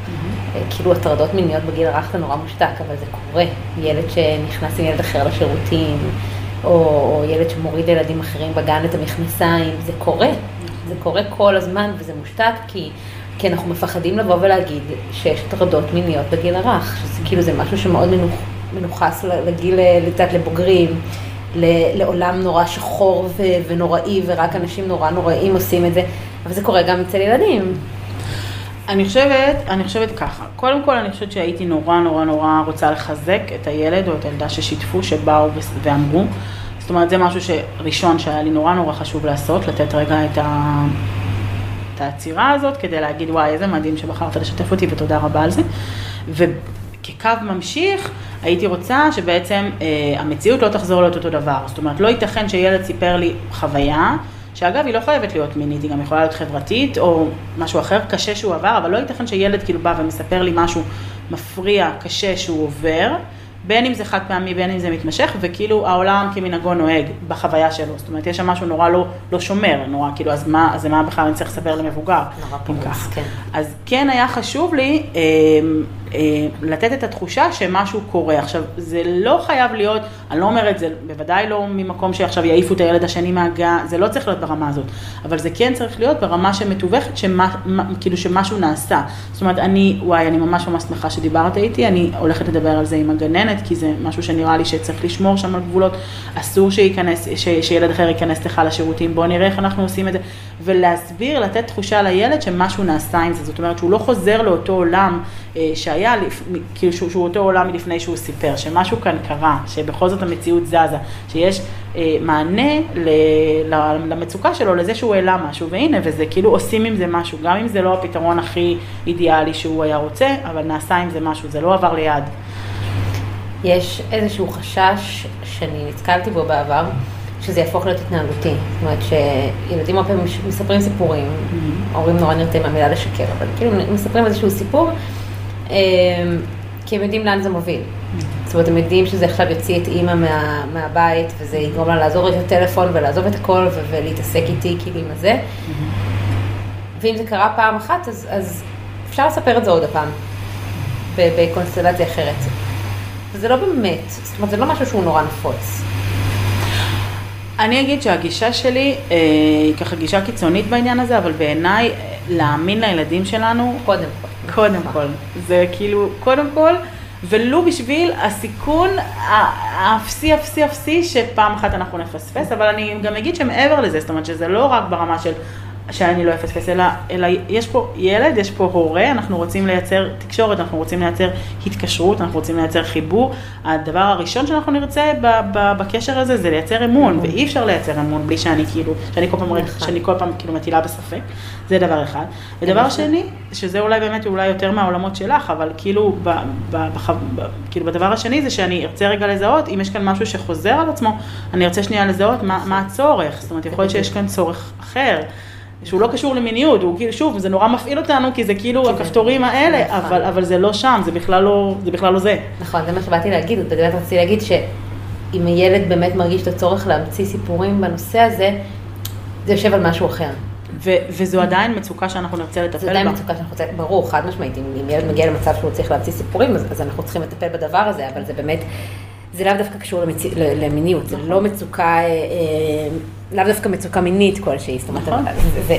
Mm-hmm. כאילו הטרדות מיניות בגיל הרך זה נורא מושתק, אבל זה קורה. ילד שנכנס עם ילד אחר לשירותים, או, או ילד שמוריד לילדים אחרים בגן את המכנסיים, זה קורה, זה קורה כל הזמן וזה מושתק כי, כי אנחנו מפחדים לבוא ולהגיד שיש הטרדות מיניות בגיל הרך, שזה כאילו זה משהו שמאוד מנוח, מנוכס לגיל, לדעת, לבוגרים, לעולם נורא שחור ונוראי ורק אנשים נורא נוראים עושים את זה, אבל זה קורה גם אצל ילדים. אני חושבת, אני חושבת ככה, קודם כל אני חושבת שהייתי נורא נורא נורא רוצה לחזק את הילד או את הילדה ששיתפו, שבאו ואמרו. זאת אומרת, זה משהו שראשון שהיה לי נורא נורא חשוב לעשות, לתת רגע את, ה... את העצירה הזאת, כדי להגיד, וואי, איזה מדהים שבחרת לשתף אותי ותודה רבה על זה. וכקו ממשיך, הייתי רוצה שבעצם אה, המציאות לא תחזור להיות אותו דבר. זאת אומרת, לא ייתכן שילד סיפר לי חוויה, שאגב, היא לא חייבת להיות מינית, היא גם יכולה להיות חברתית או משהו אחר קשה שהוא עבר, אבל לא ייתכן שילד כאילו בא ומספר לי משהו מפריע, קשה שהוא עובר, בין אם זה חד פעמי, בין אם זה מתמשך, וכאילו העולם כמנהגו נוהג בחוויה שלו. זאת אומרת, יש שם משהו נורא לא, לא שומר, נורא כאילו, אז מה, אז מה בכלל אני צריך לספר למבוגר? נורא פרוס, כן. אז כן היה חשוב לי אה, לתת את התחושה שמשהו קורה. עכשיו, זה לא חייב להיות, אני לא אומרת, זה בוודאי לא ממקום שעכשיו יעיפו את הילד השני מהגן, זה לא צריך להיות ברמה הזאת, אבל זה כן צריך להיות ברמה שמתווכת, כאילו שמשהו נעשה. זאת אומרת, אני, וואי, אני ממש ממש שמחה שדיברת איתי, אני הולכת לדבר על זה עם הגננת, כי זה משהו שנראה לי שצריך לשמור שם על גבולות, אסור שייכנס, ש, שילד אחר ייכנס לך לשירותים, בואו נראה איך אנחנו עושים את זה, ולהסביר, לתת תחושה לילד שמשהו נעשה עם זה, זאת אומרת שהוא לא חוזר לאותו עולם אה, שהיה, כאילו שהוא, שהוא אותו עולם מלפני שהוא סיפר, שמשהו כאן קרה, שבכל זאת המציאות זזה, שיש אה, מענה ל, ל, למצוקה שלו, לזה שהוא העלה משהו, והנה, וזה כאילו עושים עם זה משהו, גם אם זה לא הפתרון הכי אידיאלי שהוא היה רוצה, אבל נעשה עם זה משהו, זה לא עבר ליד. יש איזשהו חשש שאני נתקלתי בו בעבר, שזה יהפוך להיות התנהגותי. זאת אומרת שילדים הרבה פעמים מספרים סיפורים, mm-hmm. ההורים נורא נרתעים מהמילה לשקר, אבל כאילו מספרים איזשהו סיפור, כי הם יודעים לאן זה מוביל. זאת אומרת, הם יודעים שזה עכשיו יוציא את אימא מה, מהבית, וזה יגרום לה לעזור את הטלפון ולעזוב את הכל ולהתעסק איתי כאילו עם הזה. ואם זה קרה פעם אחת, אז, אז אפשר לספר את זה עוד הפעם, בקונסטלציה אחרת. וזה לא באמת, זאת אומרת, זה לא משהו שהוא נורא נפוץ. אני אגיד שהגישה שלי אה, היא ככה גישה קיצונית בעניין הזה, אבל בעיניי אה, להאמין לילדים שלנו, קודם כל. קודם כל, זה כאילו, קודם כל, ולו בשביל הסיכון האפסי, אפסי, אפסי, שפעם אחת אנחנו נפספס, אבל אני גם אגיד שמעבר לזה, זאת אומרת שזה לא רק ברמה של שאני לא אפספס, אלא, אלא יש פה ילד, יש פה הורה, אנחנו רוצים לייצר תקשורת, אנחנו רוצים לייצר התקשרות, אנחנו רוצים לייצר חיבור. הדבר הראשון שאנחנו נרצה ב, ב, בקשר הזה זה לייצר אמון, ואי אפשר לייצר אמון בלי שאני כאילו, שאני כל פעם, נכון. שאני כל פעם כאילו מטילה בספק, זה דבר אחד. ודבר נכון. שני, שזה אולי באמת אולי יותר מהעולמות שלך, אבל כאילו, ב, ב, בח, ב, כאילו בדבר השני זה שאני ארצה רגע לזהות, אם יש כאן משהו שחוזר על עצמו, אני ארצה שנייה לזהות מה, מה הצורך, זאת אומרת, יכול להיות שיש כאן צורך אחר. שהוא לא קשור למיניות, הוא כאילו, שוב, זה נורא מפעיל אותנו, כי זה כאילו כי זה- הכפתורים האלה, נכון. אבל, אבל זה לא שם, זה בכלל לא זה. בכלל לא זה. נכון, זה מה שבאתי להגיד, באמת רציתי להגיד שאם הילד באמת מרגיש את הצורך להמציא סיפורים בנושא הזה, זה יושב על משהו אחר. ו, וזו עדיין מצוקה שאנחנו נרצה לטפל בה. זו עדיין מצוקה שאנחנו רוצים, ברור, חד משמעית, אם, אם ילד מגיע למצב שהוא צריך להמציא סיפורים, אז, אז אנחנו צריכים לטפל בדבר הזה, אבל זה באמת, זה לאו דווקא קשור למצ... למיניות, זה לא מצוקה, אה, אה, לאו דווקא מצוקה מינית כלשהי, זאת אומרת, נכון. ו- ו-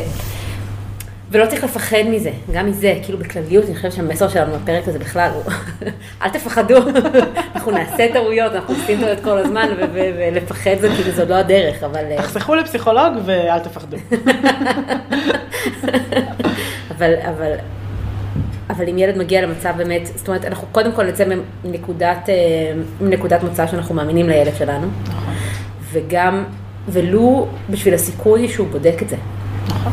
ולא צריך לפחד מזה, גם מזה, כאילו בכלליות, אני חושבת שהמסר שלנו בפרק הזה בכלל הוא, אל תפחדו, אנחנו נעשה טעויות, אנחנו עושים טעויות כל הזמן, ו- ו- ולפחד זה כאילו זו לא הדרך, אבל... אה, תחסכו לפסיכולוג ואל תפחדו. אבל, אבל, אבל אם ילד מגיע למצב באמת, זאת אומרת, אנחנו קודם כל נצא מנקודת, אה, מנקודת מוצא שאנחנו מאמינים לילד שלנו, נכון. וגם, ולו בשביל הסיכוי שהוא בודק את זה. נכון.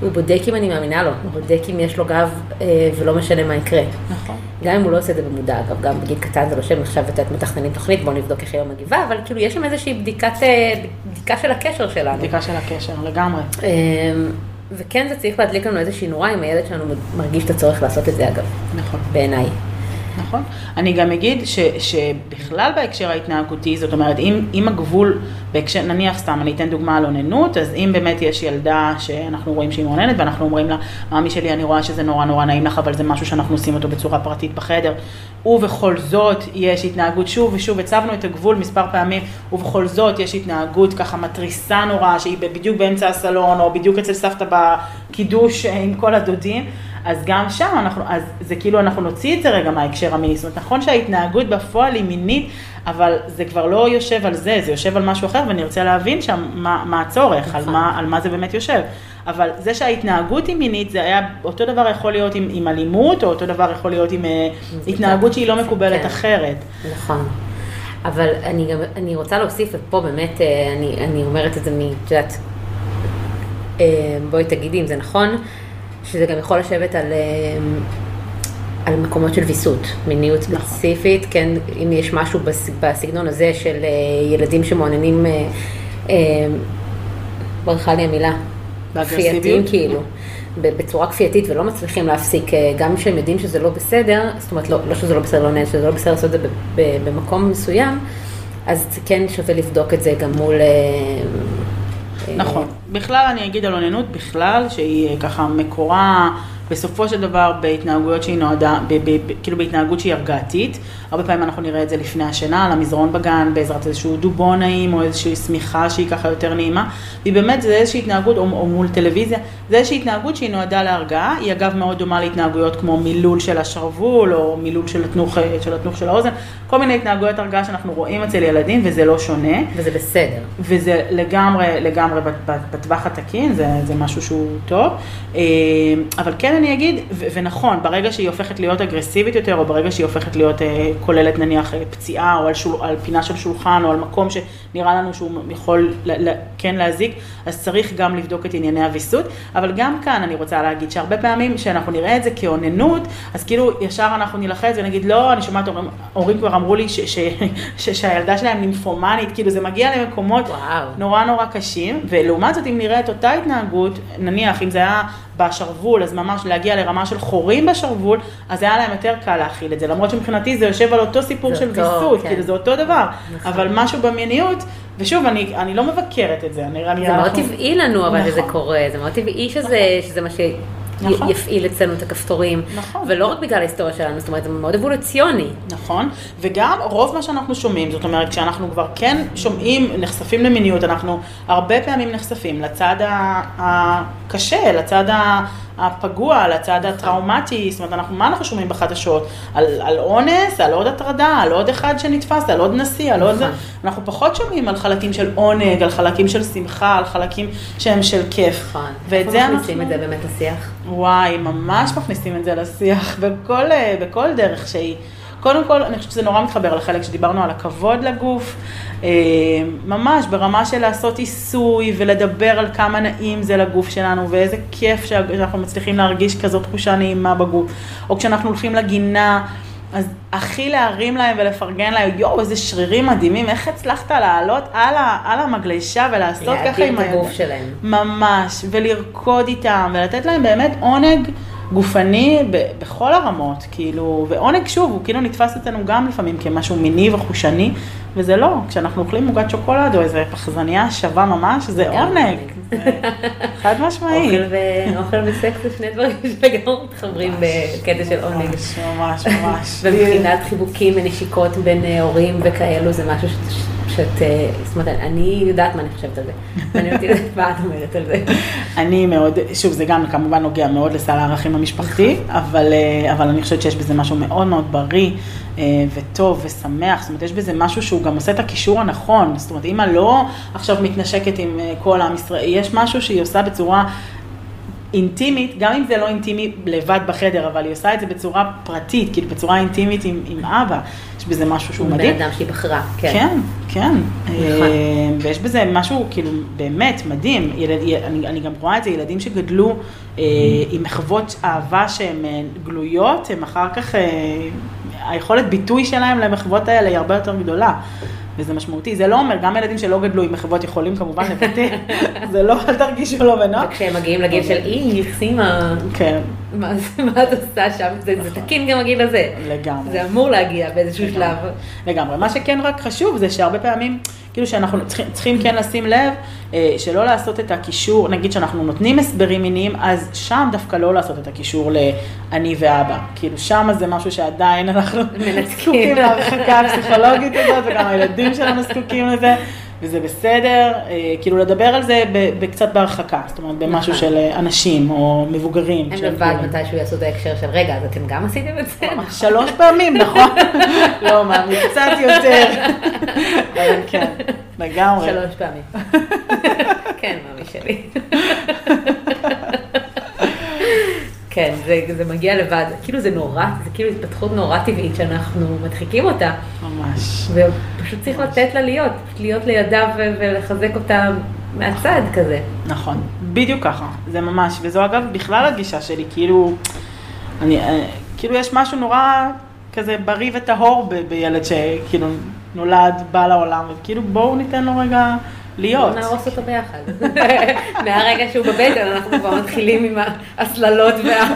הוא בודק אם אני מאמינה לו, הוא בודק אם יש לו גב אה, ולא משנה מה יקרה. נכון. גם אם הוא לא עושה את זה במודע, אגב, גם בגיל קטן זה לא שהם עכשיו את מתכננים תוכנית, בואו נבדוק איך היא מגיבה, אבל כאילו יש שם איזושהי בדיקת, אה, בדיקה של הקשר שלנו. בדיקה של הקשר, לגמרי. אמ, וכן זה צריך להדליק לנו איזושהי נורה אם הילד שלנו מרגיש את הצורך לעשות את זה אגב, נכון. בעיניי. נכון. אני גם אגיד ש, שבכלל בהקשר ההתנהגותי, זאת אומרת, אם, אם הגבול, בהקשר, נניח סתם, אני אתן דוגמה על אוננות, אז אם באמת יש ילדה שאנחנו רואים שהיא מעוננת, ואנחנו אומרים לה, מאמי שלי, אני רואה שזה נורא נורא נעים לך, אבל זה משהו שאנחנו עושים אותו בצורה פרטית בחדר, ובכל זאת יש התנהגות, שוב ושוב, הצבנו את הגבול מספר פעמים, ובכל זאת יש התנהגות ככה מתריסה נורא, שהיא בדיוק באמצע הסלון, או בדיוק אצל סבתא בקידוש עם כל הדודים. אז גם שם אנחנו, אז זה כאילו אנחנו נוציא את זה רגע מההקשר המיני, זאת אומרת נכון שההתנהגות בפועל היא מינית, אבל זה כבר לא יושב על זה, זה יושב על משהו אחר ונרצה להבין שם מה, מה הצורך, על נכון. מה, על מה זה באמת יושב. אבל זה שההתנהגות היא מינית, זה היה, אותו דבר יכול להיות עם, עם אלימות, או אותו דבר יכול להיות עם אה, התנהגות שהיא לא מקובלת כן. אחרת. נכון. אבל אני גם, אני רוצה להוסיף, ופה באמת, אה, אני, אני אומרת את זה מ... את יודעת, אה, בואי תגידי אם זה נכון, שזה גם יכול לשבת על, אה, על מקומות של ויסות, מיניות נכון. ספציפית, כן, אם יש משהו בס- בסגנון הזה של אה, ילדים שמעוניינים, אה, אה, ברכה לי המילה? כפייתיים כאילו, בצורה כפייתית ולא מצליחים להפסיק, אה, גם כשהם יודעים שזה לא בסדר, זאת אומרת, לא, לא שזה לא בסדר, לא נהנה, שזה לא בסדר לעשות את זה במקום מסוים, אז כן שווה לבדוק את זה גם מול... נכון. בכלל אני אגיד על אוננות בכלל, שהיא אה, ככה מקורה בסופו של דבר בהתנהגויות שהיא נועדה, ב, ב, ב, כאילו בהתנהגות שהיא הרגעתית. הרבה פעמים אנחנו נראה את זה לפני השינה, על המזרון בגן, בעזרת איזשהו דובון נעים, או איזושהי שמיכה שהיא ככה יותר נעימה. והיא באמת, זה איזושהי התנהגות, או, או מול טלוויזיה, זה איזושהי התנהגות שהיא נועדה להרגעה. היא אגב מאוד דומה להתנהגויות כמו מילול של השרוול, או מילול של התנוך של, התנוך של האוזן. כל מיני התנהגויות הרגעה שאנחנו רואים אצל ילדים, וזה לא שונה. וזה בסדר. וזה לגמרי, לגמרי בטווח התקין, זה, זה משהו שהוא טוב. אה, אבל כן אני אגיד, ונכון, ברגע שהיא הופכת להיות אגרסיבית יותר, או ברגע שהיא הופכת להיות אה, כוללת נניח אה, פציעה, או על, שול, על פינה של שולחן, או על מקום שנראה לנו שהוא יכול ל- ל- כן להזיק, אז צריך גם לבדוק את ענייני הוויסות. אבל גם כאן אני רוצה להגיד שהרבה פעמים כשאנחנו נראה את זה כאוננות, אז כאילו ישר אנחנו נלחץ ונגיד, לא, אני שומעת הורים, הורים כבר אמרו לי ש- ש- ש- שהילדה שלהם נימפומנית, כאילו זה מגיע למקומות וואו. נורא נורא קשים, ולעומת זאת אם נראה את אותה התנהגות, נניח אם זה היה בשרוול, אז ממש להגיע לרמה של חורים בשרוול, אז היה להם יותר קל להכיל את זה, למרות שמבחינתי זה יושב על אותו סיפור של ויסות, כן. כאילו זה אותו דבר, נכון. אבל משהו במיניות, ושוב, אני, אני לא מבקרת את זה, אני, זה מאוד אנחנו- טבעי לנו, אבל שזה נכון. קורה, זה מאוד טבעי שזה, שזה מה נכון. שיפעיל אצלנו את הכפתורים. נכון. ולא רק בגלל ההיסטוריה שלנו, זאת אומרת, זה מאוד אבולוציוני. נכון, וגם רוב מה שאנחנו שומעים, זאת אומרת, כשאנחנו כבר כן שומעים, נחשפים למיניות, אנחנו הרבה פעמים נחשפים לצד הקשה, לצד ה- הפגוע, לצד הטראומטי, זאת אומרת, אנחנו, מה אנחנו שומעים בחדשות? על, על אונס, על עוד הטרדה, על עוד אחד שנתפס, על עוד נשיא, על עוד. נכון. אנחנו פחות שומעים על חלקים של עונג, על חלקים של שמחה, על חלקים שהם של כיף. נכון. ואת איפה זה אנחנו... מכניסים את זה באמת לשיח? וואי, ממש מכניסים את זה לשיח בכל, אה, בכל דרך שהיא. קודם כל, אני חושבת שזה נורא מתחבר לחלק שדיברנו על הכבוד לגוף, אה, ממש ברמה של לעשות עיסוי ולדבר על כמה נעים זה לגוף שלנו ואיזה כיף שאנחנו מצליחים להרגיש כזאת תחושה נעימה בגוף. או כשאנחנו הולכים לגינה, אז הכי להרים להם ולפרגן להם, יואו, איזה שרירים מדהימים, איך הצלחת לעלות על, ה, על המגלשה ולעשות ככה עם את הגוף. שלהם. ממש, ולרקוד איתם, ולתת להם באמת עונג גופני ב- בכל הרמות, כאילו, ועונג שוב, הוא כאילו נתפס אצלנו גם לפעמים כמשהו מיני וחושני, וזה לא, כשאנחנו אוכלים עוגת שוקולד או איזה פחזניה שווה ממש, זה עונג. זה חד משמעי. אוכל ו- אוכל וסקס זה שני דברים שגם מתחברים בקטע של עונג. ממש, ממש, ממש. ומבחינת חיבוקים ונשיקות בין הורים וכאלו, זה משהו שאת, שאת, אה, זאת אומרת, אני יודעת מה אני חושבת על זה. מעניין אותי לדעת מה את אומרת על זה. אני מאוד, שוב, זה גם כמובן נוגע מאוד לסל הערכים המשפחתי, אבל, אה, אבל אני חושבת שיש בזה משהו מאוד מאוד בריא אה, וטוב ושמח, זאת אומרת, יש בזה משהו שהוא גם עושה את הקישור הנכון, זאת אומרת, אימא לא עכשיו מתנשקת עם כל עם ישראל, יש משהו שהיא עושה בצורה... אינטימית, גם אם זה לא אינטימי לבד בחדר, אבל היא עושה את זה בצורה פרטית, כאילו בצורה אינטימית עם, עם אבא, יש בזה משהו שהוא מדהים. בן אדם שהיא בחרה, כן. כן, כן. נכון. אה, ויש בזה משהו כאילו באמת מדהים. ילד, אני, אני גם רואה את זה, ילדים שגדלו אה, עם מחוות אהבה שהן אה, גלויות, הם אחר כך, אה, היכולת ביטוי שלהם למחוות האלה היא הרבה יותר גדולה. וזה משמעותי. זה לא אומר, גם ילדים שלא גדלו עם מחוות יכולים כמובן לבטא, זה לא, אל תרגישו לא בנוח. וכשהם מגיעים לגיל של אי, סימה, כן, מה את עושה שם? זה זה תקין גם הגיל הזה. לגמרי. זה אמור להגיע באיזשהו שלב. לגמרי. מה שכן רק חשוב זה שהרבה פעמים, כאילו שאנחנו צריכים, צריכים כן לשים לב, אה, שלא לעשות את הקישור, נגיד שאנחנו נותנים הסברים מיניים, אז שם דווקא לא לעשות את הקישור לאני ואבא. כאילו שם זה משהו שעדיין אנחנו. זקוקים להרחקה הפסיכולוגית הזאת, וגם הילדים שלנו זקוקים לזה. וזה בסדר, אה, כאילו לדבר על זה בקצת בהרחקה, זאת אומרת במשהו נכון. של אה, אנשים או מבוגרים. הם לבד כאילו- מתישהו יעשו את ההקשר של רגע, אז אתם גם עשיתם את זה? שלוש פעמים, נכון? לא, מאמי, קצת יותר. אבל כן, לגמרי. שלוש פעמים. כן, מאמי שלי. כן, זה, זה מגיע לבד, כאילו זה נורא, זה כאילו התפתחות נורא טבעית שאנחנו מדחיקים אותה, ממש. ופשוט צריך לתת לה להיות, להיות לידה ו- ולחזק אותה מהצד כזה. נכון, בדיוק ככה, זה ממש, וזו אגב בכלל הגישה שלי, כאילו, אני, אה, כאילו יש משהו נורא כזה בריא וטהור ב- בילד שכאילו נולד, בא לעולם, וכאילו בואו ניתן לו רגע להיות. נהרוס אותו ביחד. מהרגע שהוא בבטן אנחנו כבר מתחילים עם ההסללות וה...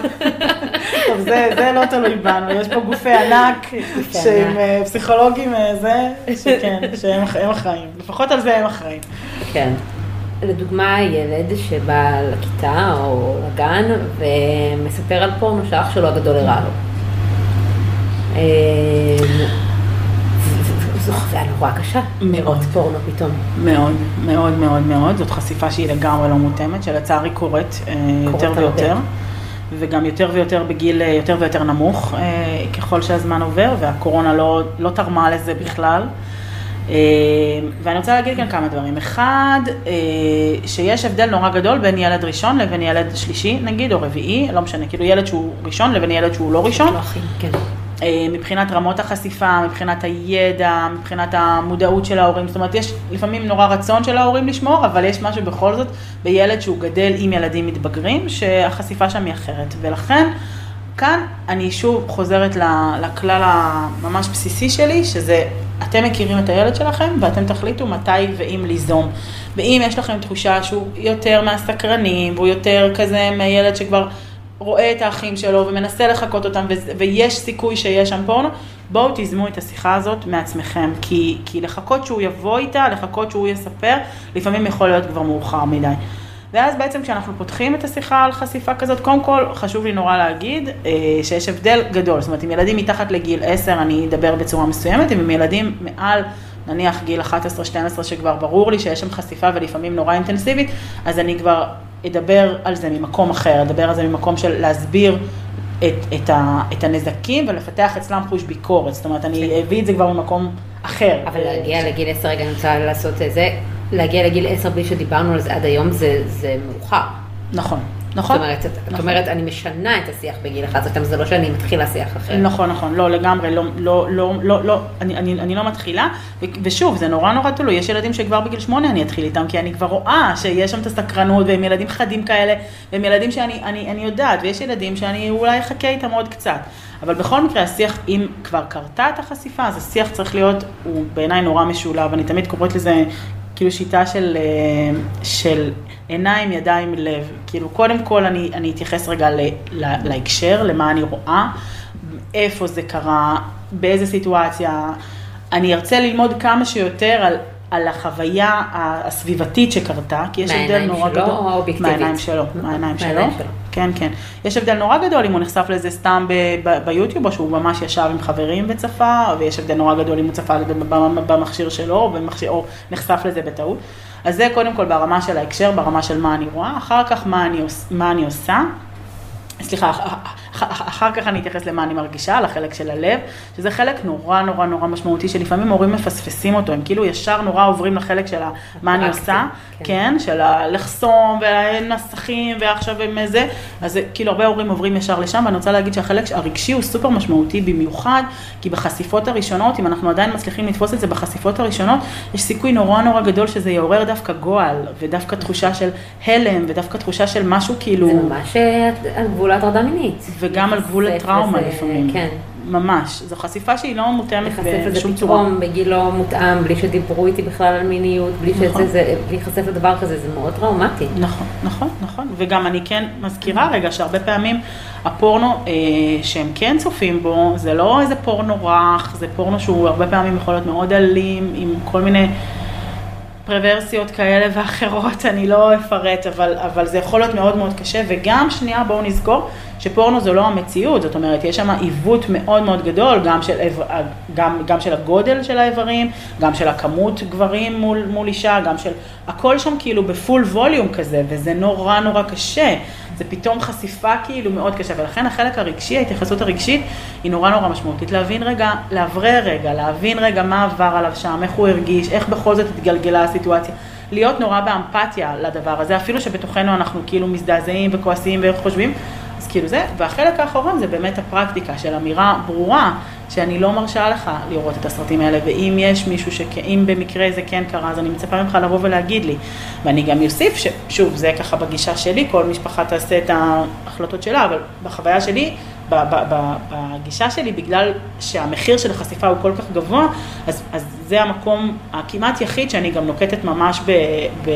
טוב, זה, זה לא תלוי בנו, יש פה גופי ענק, שהם. אה, פסיכולוגים, אה, זה, שכן, שהם הם אחראים, לפחות על זה הם אחראים. כן. לדוגמה, ילד שבא לכיתה או לגן ומספר על פורנו שאח שלו הגדול הראה לו. זו חוויה נורא קשה, מאוד. פורנו פתאום. מאוד, מאוד מאוד מאוד, זאת חשיפה שהיא לגמרי לא מותאמת, שלצערי קורית אה, יותר. ויותר, וגם יותר ויותר בגיל אה, יותר ויותר נמוך, אה, ככל שהזמן עובר, והקורונה לא, לא תרמה לזה בכלל. ואני רוצה להגיד כאן כמה דברים. אחד, שיש הבדל נורא גדול בין ילד ראשון לבין ילד שלישי, נגיד, או רביעי, לא משנה, כאילו ילד שהוא ראשון לבין ילד שהוא לא ראשון. לא כן. אה, מבחינת רמות החשיפה, מבחינת הידע, מבחינת המודעות של ההורים. זאת אומרת, יש לפעמים נורא רצון של ההורים לשמור, אבל יש משהו בכל זאת בילד שהוא גדל עם ילדים מתבגרים, שהחשיפה שם היא אחרת. ולכן, כאן אני שוב חוזרת לכלל הממש בסיסי שלי, שזה אתם מכירים את הילד שלכם ואתם תחליטו מתי ואם ליזום. ואם יש לכם תחושה שהוא יותר מהסקרנים, והוא יותר כזה מילד שכבר רואה את האחים שלו ומנסה לחקות אותם, ויש סיכוי שיש שם פורנו, בואו תיזמו את השיחה הזאת מעצמכם, כי, כי לחכות שהוא יבוא איתה, לחכות שהוא יספר, לפעמים יכול להיות כבר מאוחר מדי. ואז בעצם כשאנחנו פותחים את השיחה על חשיפה כזאת, קודם כל חשוב לי נורא להגיד אה, שיש הבדל גדול, זאת אומרת, עם ילדים מתחת לגיל 10 אני אדבר בצורה מסוימת, אם ילדים מעל נניח גיל 11-12 שכבר ברור לי שיש שם חשיפה ולפעמים נורא אינטנסיבית, אז אני כבר אדבר על זה ממקום אחר, אדבר על זה ממקום של להסביר את, את, ה, את הנזקים ולפתח אצלם חוש ביקורת, זאת אומרת, אני אביא את זה כבר ממקום אחר. אבל להגיע לגיל 10, רגע, אני רוצה לעשות את זה, להגיע לגיל 10 בלי שדיברנו על זה עד היום, זה, זה מאוחר. נכון. נכון. זאת אומרת, נכון. את אומרת, אני משנה את השיח בגיל אחד, זאת אומרת, זה לא שאני מתחילה שיח אחר. נכון, נכון, לא, לגמרי, לא, לא, לא, לא, לא אני, אני, אני לא מתחילה, ושוב, זה נורא נורא תלוי, יש ילדים שכבר בגיל שמונה אני אתחיל איתם, כי אני כבר רואה שיש שם את הסקרנות, והם ילדים חדים כאלה, והם ילדים שאני אני, אני יודעת, ויש ילדים שאני אולי אחכה איתם עוד קצת. אבל בכל מקרה, השיח, אם כבר קרתה את החשיפה, אז השיח צריך להיות, הוא בעיניי נורא משולב, אני תמיד קוראת לזה כאילו שיטה של, אה, של עיניים, ידיים, לב. כאילו, קודם כל אני, אני אתייחס רגע ל, ל, להקשר, למה אני רואה, איפה זה קרה, באיזה סיטואציה. אני ארצה ללמוד כמה שיותר על על החוויה הסביבתית שקרתה, כי יש הבדל נורא גדול. מהעיניים שלו או אובייקטיבית? מהעיניים שלו, מהעיניים שלו. כן, כן. יש הבדל נורא גדול אם הוא נחשף לזה סתם ביוטיוב, או שהוא ממש ישב עם חברים וצפה, ויש הבדל נורא גדול אם הוא צפה לזה במכשיר שלו, או, במכשיר, או נחשף לזה בטעות. אז זה קודם כל ברמה של ההקשר, ברמה של מה אני רואה, אחר כך מה אני, מה אני עושה. סליחה, אחר כך אני אתייחס למה אני מרגישה, לחלק של הלב, שזה חלק נורא נורא נורא משמעותי, שלפעמים הורים מפספסים אותו, הם כאילו ישר נורא עוברים לחלק של מה אני עושה, כן, כן של הלחסום והנסחים ועכשיו הם זה, אז כאילו הרבה הורים עוברים ישר לשם, ואני רוצה להגיד שהחלק הרגשי הוא סופר משמעותי במיוחד, כי בחשיפות הראשונות, אם אנחנו עדיין מצליחים לתפוס את זה בחשיפות הראשונות, יש סיכוי נורא נורא גדול שזה יעורר דווקא גועל, ודווקא תחושה של הלם, ודווקא תחושה של משהו כאילו... זה ממש על גבול ההטרדה מינית. וגם על גבול הטראומה לפעמים. כן. ממש, זו חשיפה שהיא לא מותאמת בשום צורה. פתאום בגיל לא מותאם, בלי שדיברו איתי בכלל על מיניות, בלי נכון. שזה, להיחשף לדבר כזה, זה מאוד טראומטי. נכון, נכון, נכון. וגם אני כן מזכירה רגע שהרבה פעמים הפורנו אה, שהם כן צופים בו, זה לא איזה פורנו רך, זה פורנו שהוא הרבה פעמים יכול להיות מאוד אלים, עם כל מיני... פרוורסיות כאלה ואחרות, אני לא אפרט, אבל, אבל זה יכול להיות מאוד מאוד קשה, וגם שנייה בואו נזכור שפורנו זו לא המציאות, זאת אומרת, יש שם עיוות מאוד מאוד גדול, גם של, גם, גם של הגודל של האיברים, גם של הכמות גברים מול, מול אישה, גם של, הכל שם כאילו בפול ווליום כזה, וזה נורא נורא קשה. זה פתאום חשיפה כאילו מאוד קשה, ולכן החלק הרגשי, ההתייחסות הרגשית, היא נורא נורא משמעותית. להבין רגע, לאוורר רגע, להבין רגע מה עבר עליו שם, איך הוא הרגיש, איך בכל זאת התגלגלה הסיטואציה. להיות נורא באמפתיה לדבר הזה, אפילו שבתוכנו אנחנו כאילו מזדעזעים וכועסים וחושבים, אז כאילו זה, והחלק האחרון זה באמת הפרקטיקה של אמירה ברורה, שאני לא מרשה לך לראות את הסרטים האלה, ואם יש מישהו שאם במקרה זה כן קרה, אז אני מצפה ממך לבוא ולהגיד לי. ואני גם אוסיף, ששוב, זה ככה בגישה שלי, כל משפחה תעשה את ההחלטות שלה, אבל בחוויה שלי, בגישה שלי, בגלל שהמחיר של החשיפה הוא כל כך גבוה, אז, אז זה המקום הכמעט יחיד שאני גם נוקטת ממש ב... ב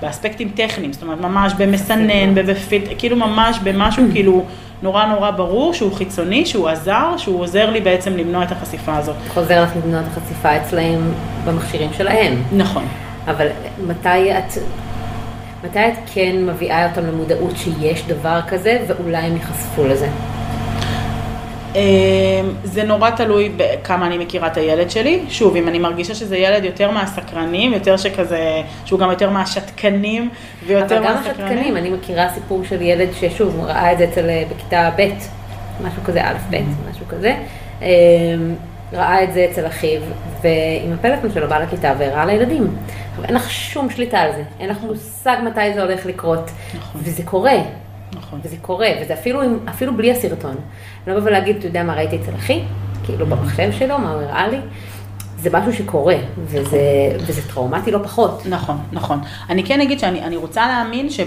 באספקטים טכניים, זאת אומרת ממש במסנן, בפיל, כאילו ממש במשהו כאילו נורא נורא ברור שהוא חיצוני, שהוא עזר, שהוא עוזר לי בעצם למנוע את החשיפה הזאת. חוזר לך למנוע את החשיפה אצלהם במכשירים שלהם. נכון. אבל מתי את, מתי את כן מביאה אותם למודעות שיש דבר כזה ואולי הם ייחשפו לזה? אמ, זה נורא תלוי בכמה אני מכירה את הילד שלי. שוב, אם אני מרגישה שזה ילד יותר מהסקרנים, יותר שכזה, שהוא גם יותר מהשתקנים ויותר מהסקרנים. אבל גם השתקנים, אני מכירה סיפור של ילד ששוב, ראה את זה אצל, אה, בכיתה ב', משהו כזה, א', ב', mm-hmm. משהו כזה. אמ, ראה את זה אצל אחיו, ועם הפלאפון שלו בא לכיתה והראה לילדים. אין לך שום שליטה על זה, אין לך מושג מתי זה הולך לקרות, נכון. וזה קורה. נכון. וזה קורה, וזה אפילו, אפילו בלי הסרטון. לא לבוא ולהגיד, אתה יודע מה ראיתי אצל אחי, כאילו במחשב שלו, מה הוא הראה לי. זה משהו שקורה, וזה, וזה טראומטי לא פחות. נכון, נכון. אני כן אגיד שאני רוצה להאמין ש, אה,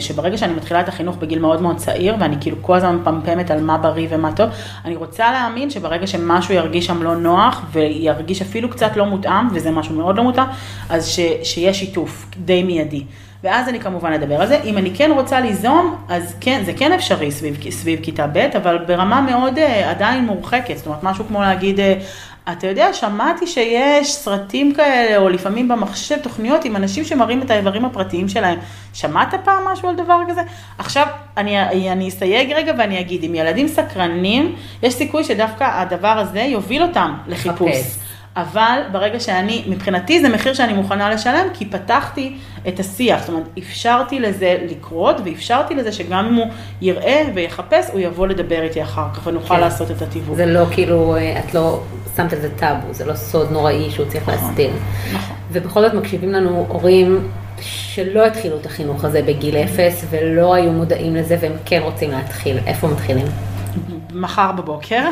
שברגע שאני מתחילה את החינוך בגיל מאוד מאוד צעיר, ואני כאילו כל הזמן מפמפמת על מה בריא ומה טוב, אני רוצה להאמין שברגע שמשהו ירגיש שם לא נוח, וירגיש אפילו קצת לא מותאם, וזה משהו מאוד לא מותאם, אז ש, שיהיה שיתוף די מיידי. ואז אני כמובן אדבר על זה. אם אני כן רוצה ליזום, אז כן, זה כן אפשרי סביב, סביב כיתה ב', אבל ברמה מאוד uh, עדיין מורחקת. זאת אומרת, משהו כמו להגיד, uh, אתה יודע, שמעתי שיש סרטים כאלה, או לפעמים במחשב תוכניות עם אנשים שמראים את האיברים הפרטיים שלהם. שמעת פעם משהו על דבר כזה? עכשיו, אני, אני אסייג רגע ואני אגיד, אם ילדים סקרנים, יש סיכוי שדווקא הדבר הזה יוביל אותם לחיפוש. Okay. אבל ברגע שאני, מבחינתי זה מחיר שאני מוכנה לשלם, כי פתחתי את השיח, זאת אומרת, אפשרתי לזה לקרות, ואפשרתי לזה שגם אם הוא יראה ויחפש, הוא יבוא לדבר איתי אחר כך, ונוכל כן. לעשות את התיווך. זה לא כאילו, את לא שמת על זה טאבו, זה לא סוד נוראי שהוא צריך נכון, להסתיר. נכון. ובכל זאת מקשיבים לנו הורים שלא התחילו את החינוך הזה בגיל אפס, ולא היו מודעים לזה, והם כן רוצים להתחיל. איפה מתחילים? מחר בבוקר,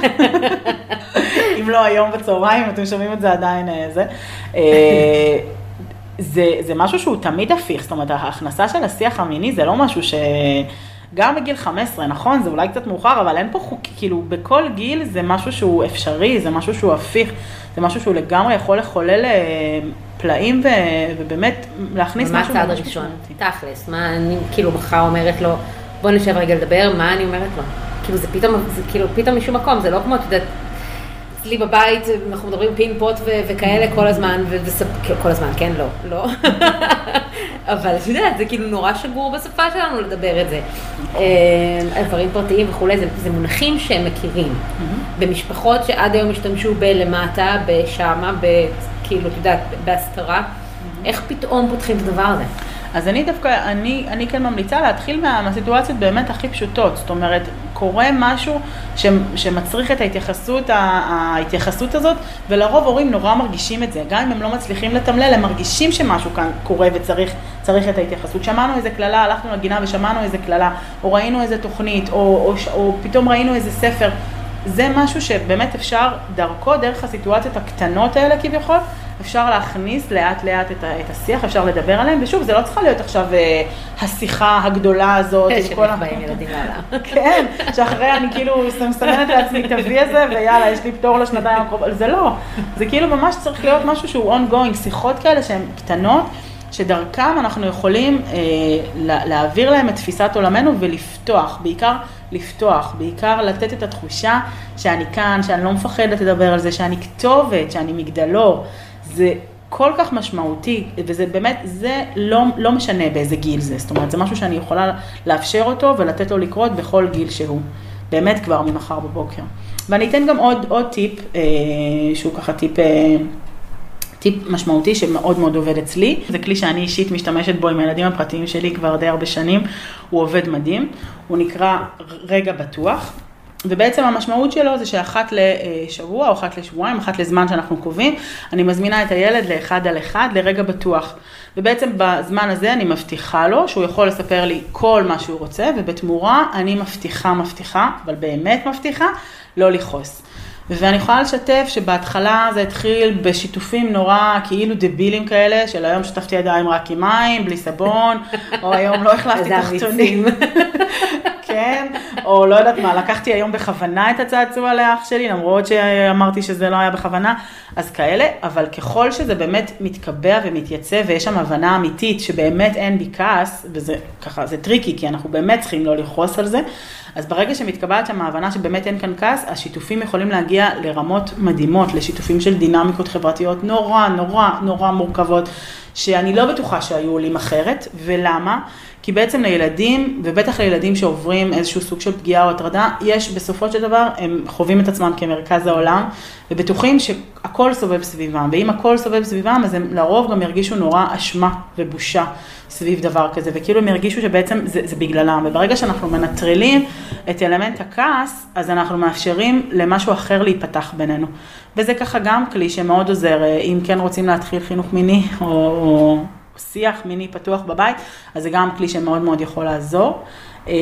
אם לא היום בצהריים, אתם שומעים את זה עדיין אה, זה. אה, זה, זה משהו שהוא תמיד הפיך, זאת אומרת, ההכנסה של השיח המיני זה לא משהו ש... גם בגיל 15, נכון, זה אולי קצת מאוחר, אבל אין פה חוק, כאילו, בכל גיל זה משהו שהוא אפשרי, זה משהו שהוא הפיך, זה משהו שהוא לגמרי יכול לחולל אה, פלאים ו, ובאמת להכניס משהו. מה הצעד הראשון? תכלס, מה אני כאילו מחר אומרת לו, בוא נשב רגע לדבר, מה אני אומרת לו? כאילו זה פתאום, זה כאילו פתאום משום מקום, זה לא כמו, את יודעת, אצלי בבית אנחנו מדברים פין פוט ו- וכאלה כל הזמן, כל הזמן, כן? לא, לא. אבל את יודעת, זה כאילו נורא שגור בשפה שלנו לדבר את זה. אה, דברים פרטיים וכולי, זה, זה מונחים שהם מכירים. במשפחות שעד היום השתמשו בלמטה, בשמה, כאילו, את יודעת, בהסתרה, איך פתאום פותחים את הדבר הזה? אז אני דווקא, אני, אני כן ממליצה להתחיל מה, מהסיטואציות באמת הכי פשוטות. זאת אומרת, קורה משהו ש, שמצריך את ההתייחסות, ההתייחסות הזאת, ולרוב הורים נורא מרגישים את זה. גם אם הם לא מצליחים לתמלל, הם מרגישים שמשהו כאן קורה וצריך את ההתייחסות. שמענו איזה קללה, הלכנו לגינה ושמענו איזה קללה, או ראינו איזה תוכנית, או, או, או, או פתאום ראינו איזה ספר. זה משהו שבאמת אפשר דרכו, דרך הסיטואציות הקטנות האלה כביכול, אפשר להכניס לאט לאט את, את השיח, אפשר לדבר עליהם, ושוב, זה לא צריכה להיות עכשיו אה, השיחה הגדולה הזאת. שבאים באים ילדים מעלה. כן, שאחרי אני כאילו מסמנת לעצמי את ה-V הזה, ויאללה, יש לי פטור לשנתיים הקרובות, זה לא. זה כאילו ממש צריך להיות משהו שהוא ongoing, שיחות כאלה שהן קטנות. שדרכם אנחנו יכולים אה, להעביר להם את תפיסת עולמנו ולפתוח, בעיקר לפתוח, בעיקר לתת את התחושה שאני כאן, שאני לא מפחדת לדבר על זה, שאני כתובת, שאני מגדלור. זה כל כך משמעותי, וזה באמת, זה לא, לא משנה באיזה גיל זה, זאת אומרת, זה משהו שאני יכולה לאפשר אותו ולתת לו לקרות בכל גיל שהוא, באמת כבר ממחר בבוקר. ואני אתן גם עוד, עוד טיפ, אה, שהוא ככה טיפ... אה, טיפ משמעותי שמאוד מאוד עובד אצלי. זה כלי שאני אישית משתמשת בו עם הילדים הפרטיים שלי כבר די הרבה שנים, הוא עובד מדהים. הוא נקרא רגע בטוח. ובעצם המשמעות שלו זה שאחת לשבוע או אחת לשבועיים, אחת לזמן שאנחנו קובעים, אני מזמינה את הילד לאחד על אחד לרגע בטוח. ובעצם בזמן הזה אני מבטיחה לו שהוא יכול לספר לי כל מה שהוא רוצה, ובתמורה אני מבטיחה, מבטיחה, אבל באמת מבטיחה, לא לכעוס. ואני יכולה לשתף שבהתחלה זה התחיל בשיתופים נורא כאילו דבילים כאלה, של היום שטפתי ידיים רק עם מים, בלי סבון, או היום לא החלפתי תחתונים. כן, או לא יודעת מה, לקחתי היום בכוונה את הצעצוע לאח שלי, למרות שאמרתי שזה לא היה בכוונה, אז כאלה, אבל ככל שזה באמת מתקבע ומתייצב ויש שם הבנה אמיתית שבאמת אין בי כעס, וזה ככה, זה tricky, כי אנחנו באמת צריכים לא לכעוס על זה, אז ברגע שמתקבעת שם ההבנה שבאמת אין כאן כעס, השיתופים יכולים להגיע לרמות מדהימות, לשיתופים של דינמיקות חברתיות נורא, נורא, נורא מורכבות, שאני לא בטוחה שהיו עולים אחרת, ולמה? כי בעצם לילדים, ובטח לילדים שעוברים איזשהו סוג של פגיעה או הטרדה, יש בסופו של דבר, הם חווים את עצמם כמרכז העולם, ובטוחים שהכל סובב סביבם, ואם הכל סובב סביבם, אז הם לרוב גם ירגישו נורא אשמה ובושה סביב דבר כזה, וכאילו הם ירגישו שבעצם זה, זה בגללם, וברגע שאנחנו מנטרלים את אלמנט הכעס, אז אנחנו מאפשרים למשהו אחר להיפתח בינינו. וזה ככה גם כלי שמאוד עוזר, אם כן רוצים להתחיל חינוך מיני, או... שיח מיני פתוח בבית, אז זה גם כלי שמאוד מאוד יכול לעזור. אה,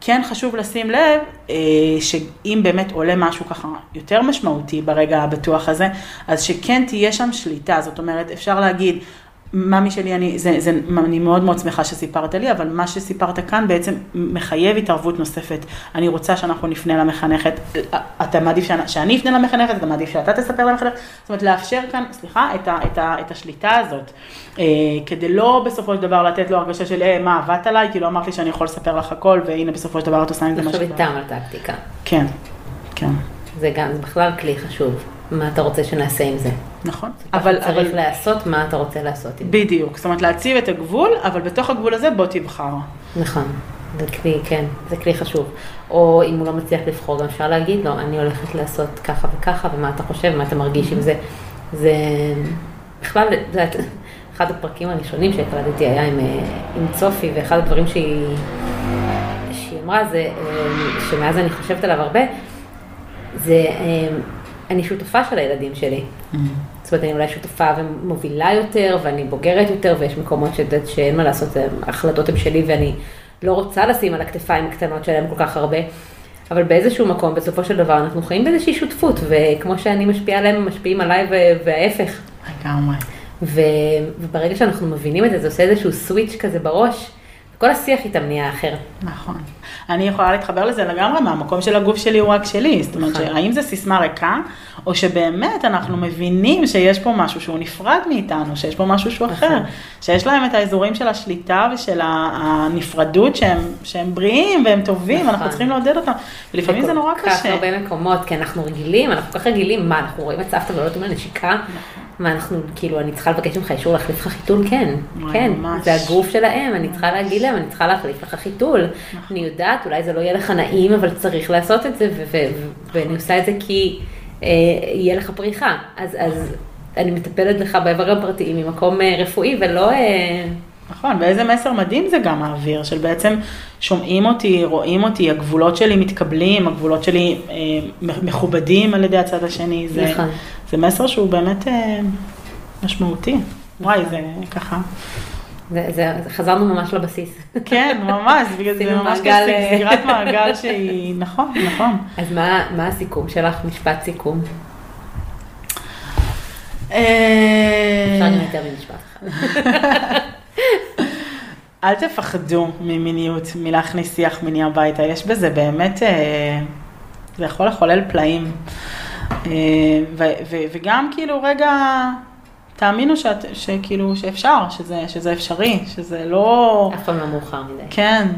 כן חשוב לשים לב אה, שאם באמת עולה משהו ככה יותר משמעותי ברגע הבטוח הזה, אז שכן תהיה שם שליטה, זאת אומרת, אפשר להגיד, ממי שלי, אני, זה, זה, אני מאוד מאוד שמחה שסיפרת לי, אבל מה שסיפרת כאן בעצם מחייב התערבות נוספת. אני רוצה שאנחנו נפנה למחנכת, אתה מעדיף שאני, שאני אפנה למחנכת, אתה מעדיף שאתה תספר למחנכת, זאת אומרת לאפשר כאן, סליחה, את, ה, את, ה, את השליטה הזאת, אה, כדי לא בסופו של דבר לתת לו הרגשה של, אה, מה, עבדת עליי, כי לא אמרת לי שאני יכול לספר לך הכל, והנה בסופו של דבר את עושה עם זה מה שבא. לחשוב איתם על טקטיקה. כן, כן. זה גם, זה בכלל כלי חשוב. מה אתה רוצה שנעשה עם זה. נכון. אבל צריך אבל... לעשות מה אתה רוצה לעשות עם זה. בדיוק, זאת אומרת להציב את הגבול, אבל בתוך הגבול הזה בוא תבחר. נכון, זה כלי, כן, זה כלי חשוב. או אם הוא לא מצליח לבחור, גם אפשר להגיד לו, אני הולכת לעשות ככה וככה, ומה אתה חושב, מה אתה מרגיש עם זה. זה בכלל, זה אחד הפרקים הראשונים שהקלטתי היה עם, אה, עם צופי, ואחד הדברים שהיא, שהיא אמרה זה, אה, שמאז אני חושבת עליו הרבה, זה אה, אני שותפה של הילדים שלי. Mm-hmm. זאת אומרת, אני אולי שותפה ומובילה יותר, ואני בוגרת יותר, ויש מקומות שדעת שאין מה לעשות, ההחלטות הן שלי, ואני לא רוצה לשים על הכתפיים הקטנות שלהם כל כך הרבה. אבל באיזשהו מקום, בסופו של דבר, אנחנו חיים באיזושהי שותפות, וכמו שאני משפיעה עליהם, הם משפיעים עליי וההפך. לגמרי. וברגע שאנחנו מבינים את זה, זה עושה איזשהו סוויץ' כזה בראש, כל השיח איתם נהיה אחר. נכון. אני יכולה להתחבר לזה לגמרי מהמקום של הגוף שלי הוא רק שלי. זאת אומרת, נכון. האם זו סיסמה ריקה, או שבאמת אנחנו מבינים שיש פה משהו שהוא נפרד מאיתנו, שיש פה משהו שהוא אחר, נכון. שיש להם את האזורים של השליטה ושל הנפרדות שהם, שהם בריאים והם טובים, אנחנו צריכים לעודד אותם. ולפעמים זה נורא קשה. כל כך הרבה מקומות, כי אנחנו רגילים, אנחנו כל כך רגילים, מה, אנחנו רואים את סבתא ולא נותנים לה מה אנחנו, כאילו, אני צריכה לבקש ממך אישור להחליף לך חיתול? כן, כן, ממש. זה הגוף שלהם, אני צריכה להגיד להם, אני צריכה להחליף לך חיתול. נכון. אני יודעת, אולי זה לא יהיה לך נעים, אבל צריך לעשות את זה, ואני עושה את זה כי אה, יהיה לך פריחה. אז, אז אני מטפלת לך באיברים הפרטיים ממקום אה, רפואי, ולא... אה, נכון, ואיזה מסר מדהים זה גם מעביר, של בעצם שומעים אותי, רואים אותי, הגבולות שלי מתקבלים, הגבולות שלי אה, מכובדים על ידי הצד השני. זה, נכון. זה מסר שהוא באמת אה, משמעותי. וואי, זה ככה. זה, זה, זה חזרנו ממש לבסיס. כן, ממש, בגלל זה ממש כזה אה, סגירת מעגל שהיא, נכון, נכון. אז מה, מה הסיכום שלך? משפט סיכום. אה, אפשר גם יותר ממשפט אחד. אל תפחדו ממיניות, מלהכניס שיח מיני הביתה, יש בזה באמת, אה, זה יכול לחולל פלאים. אה, וגם כאילו רגע, תאמינו שאת, שכאילו, שאפשר, שזה, שזה אפשרי, שזה לא... אף פעם לא מאוחר מדי. כן,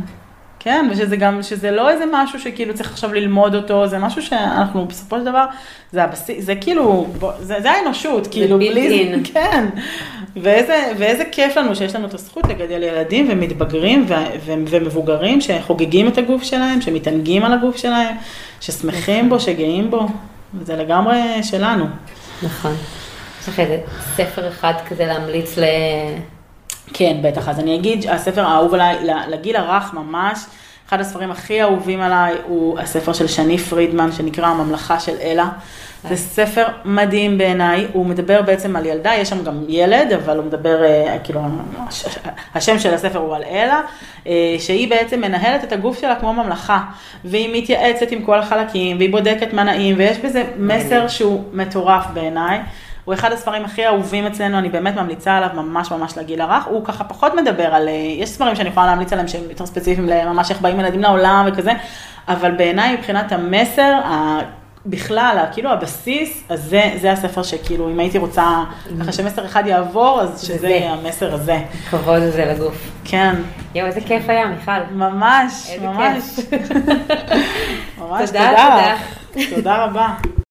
כן, ושזה גם, שזה לא איזה משהו שכאילו צריך עכשיו ללמוד אותו, זה משהו שאנחנו בסופו של דבר, זה הבסיס, זה כאילו, זה, זה האנושות, כאילו, בלי, כן, ואיזה, ואיזה כיף לנו שיש לנו את הזכות לגדל ילדים ומתבגרים ו, ו, ומבוגרים שחוגגים את הגוף שלהם, שמתענגים על הגוף שלהם, ששמחים בו, שגאים בו, וזה לגמרי שלנו. נכון. יש לך איזה ספר אחד כזה להמליץ ל... כן, בטח. אז אני אגיד, הספר האהוב עליי, לגיל הרך ממש, אחד הספרים הכי אהובים עליי הוא הספר של שני פרידמן, שנקרא הממלכה של אלה. זה ספר מדהים בעיניי, הוא מדבר בעצם על ילדה, יש שם גם ילד, אבל הוא מדבר, אה, כאילו, השם של הספר הוא על אלה, אה, שהיא בעצם מנהלת את הגוף שלה כמו ממלכה, והיא מתייעצת עם כל החלקים, והיא בודקת מה נעים, ויש בזה מסר שהוא מטורף בעיניי. הוא אחד הספרים הכי אהובים אצלנו, אני באמת ממליצה עליו ממש ממש לגיל הרך. הוא ככה פחות מדבר על, אה, יש ספרים שאני יכולה להמליץ עליהם שהם יותר ספציפיים לממש איך באים ילדים לעולם וכזה, אבל בעיניי מבחינת המסר, בכלל, כאילו הבסיס, אז זה, זה הספר שכאילו, אם הייתי רוצה, ככה שמסר אחד יעבור, אז שזה יהיה המסר הזה. כבוד הזה לגוף. כן. יואו, איזה כיף היה, מיכל. ממש, ממש. ממש, תודה, תודה. תודה רבה.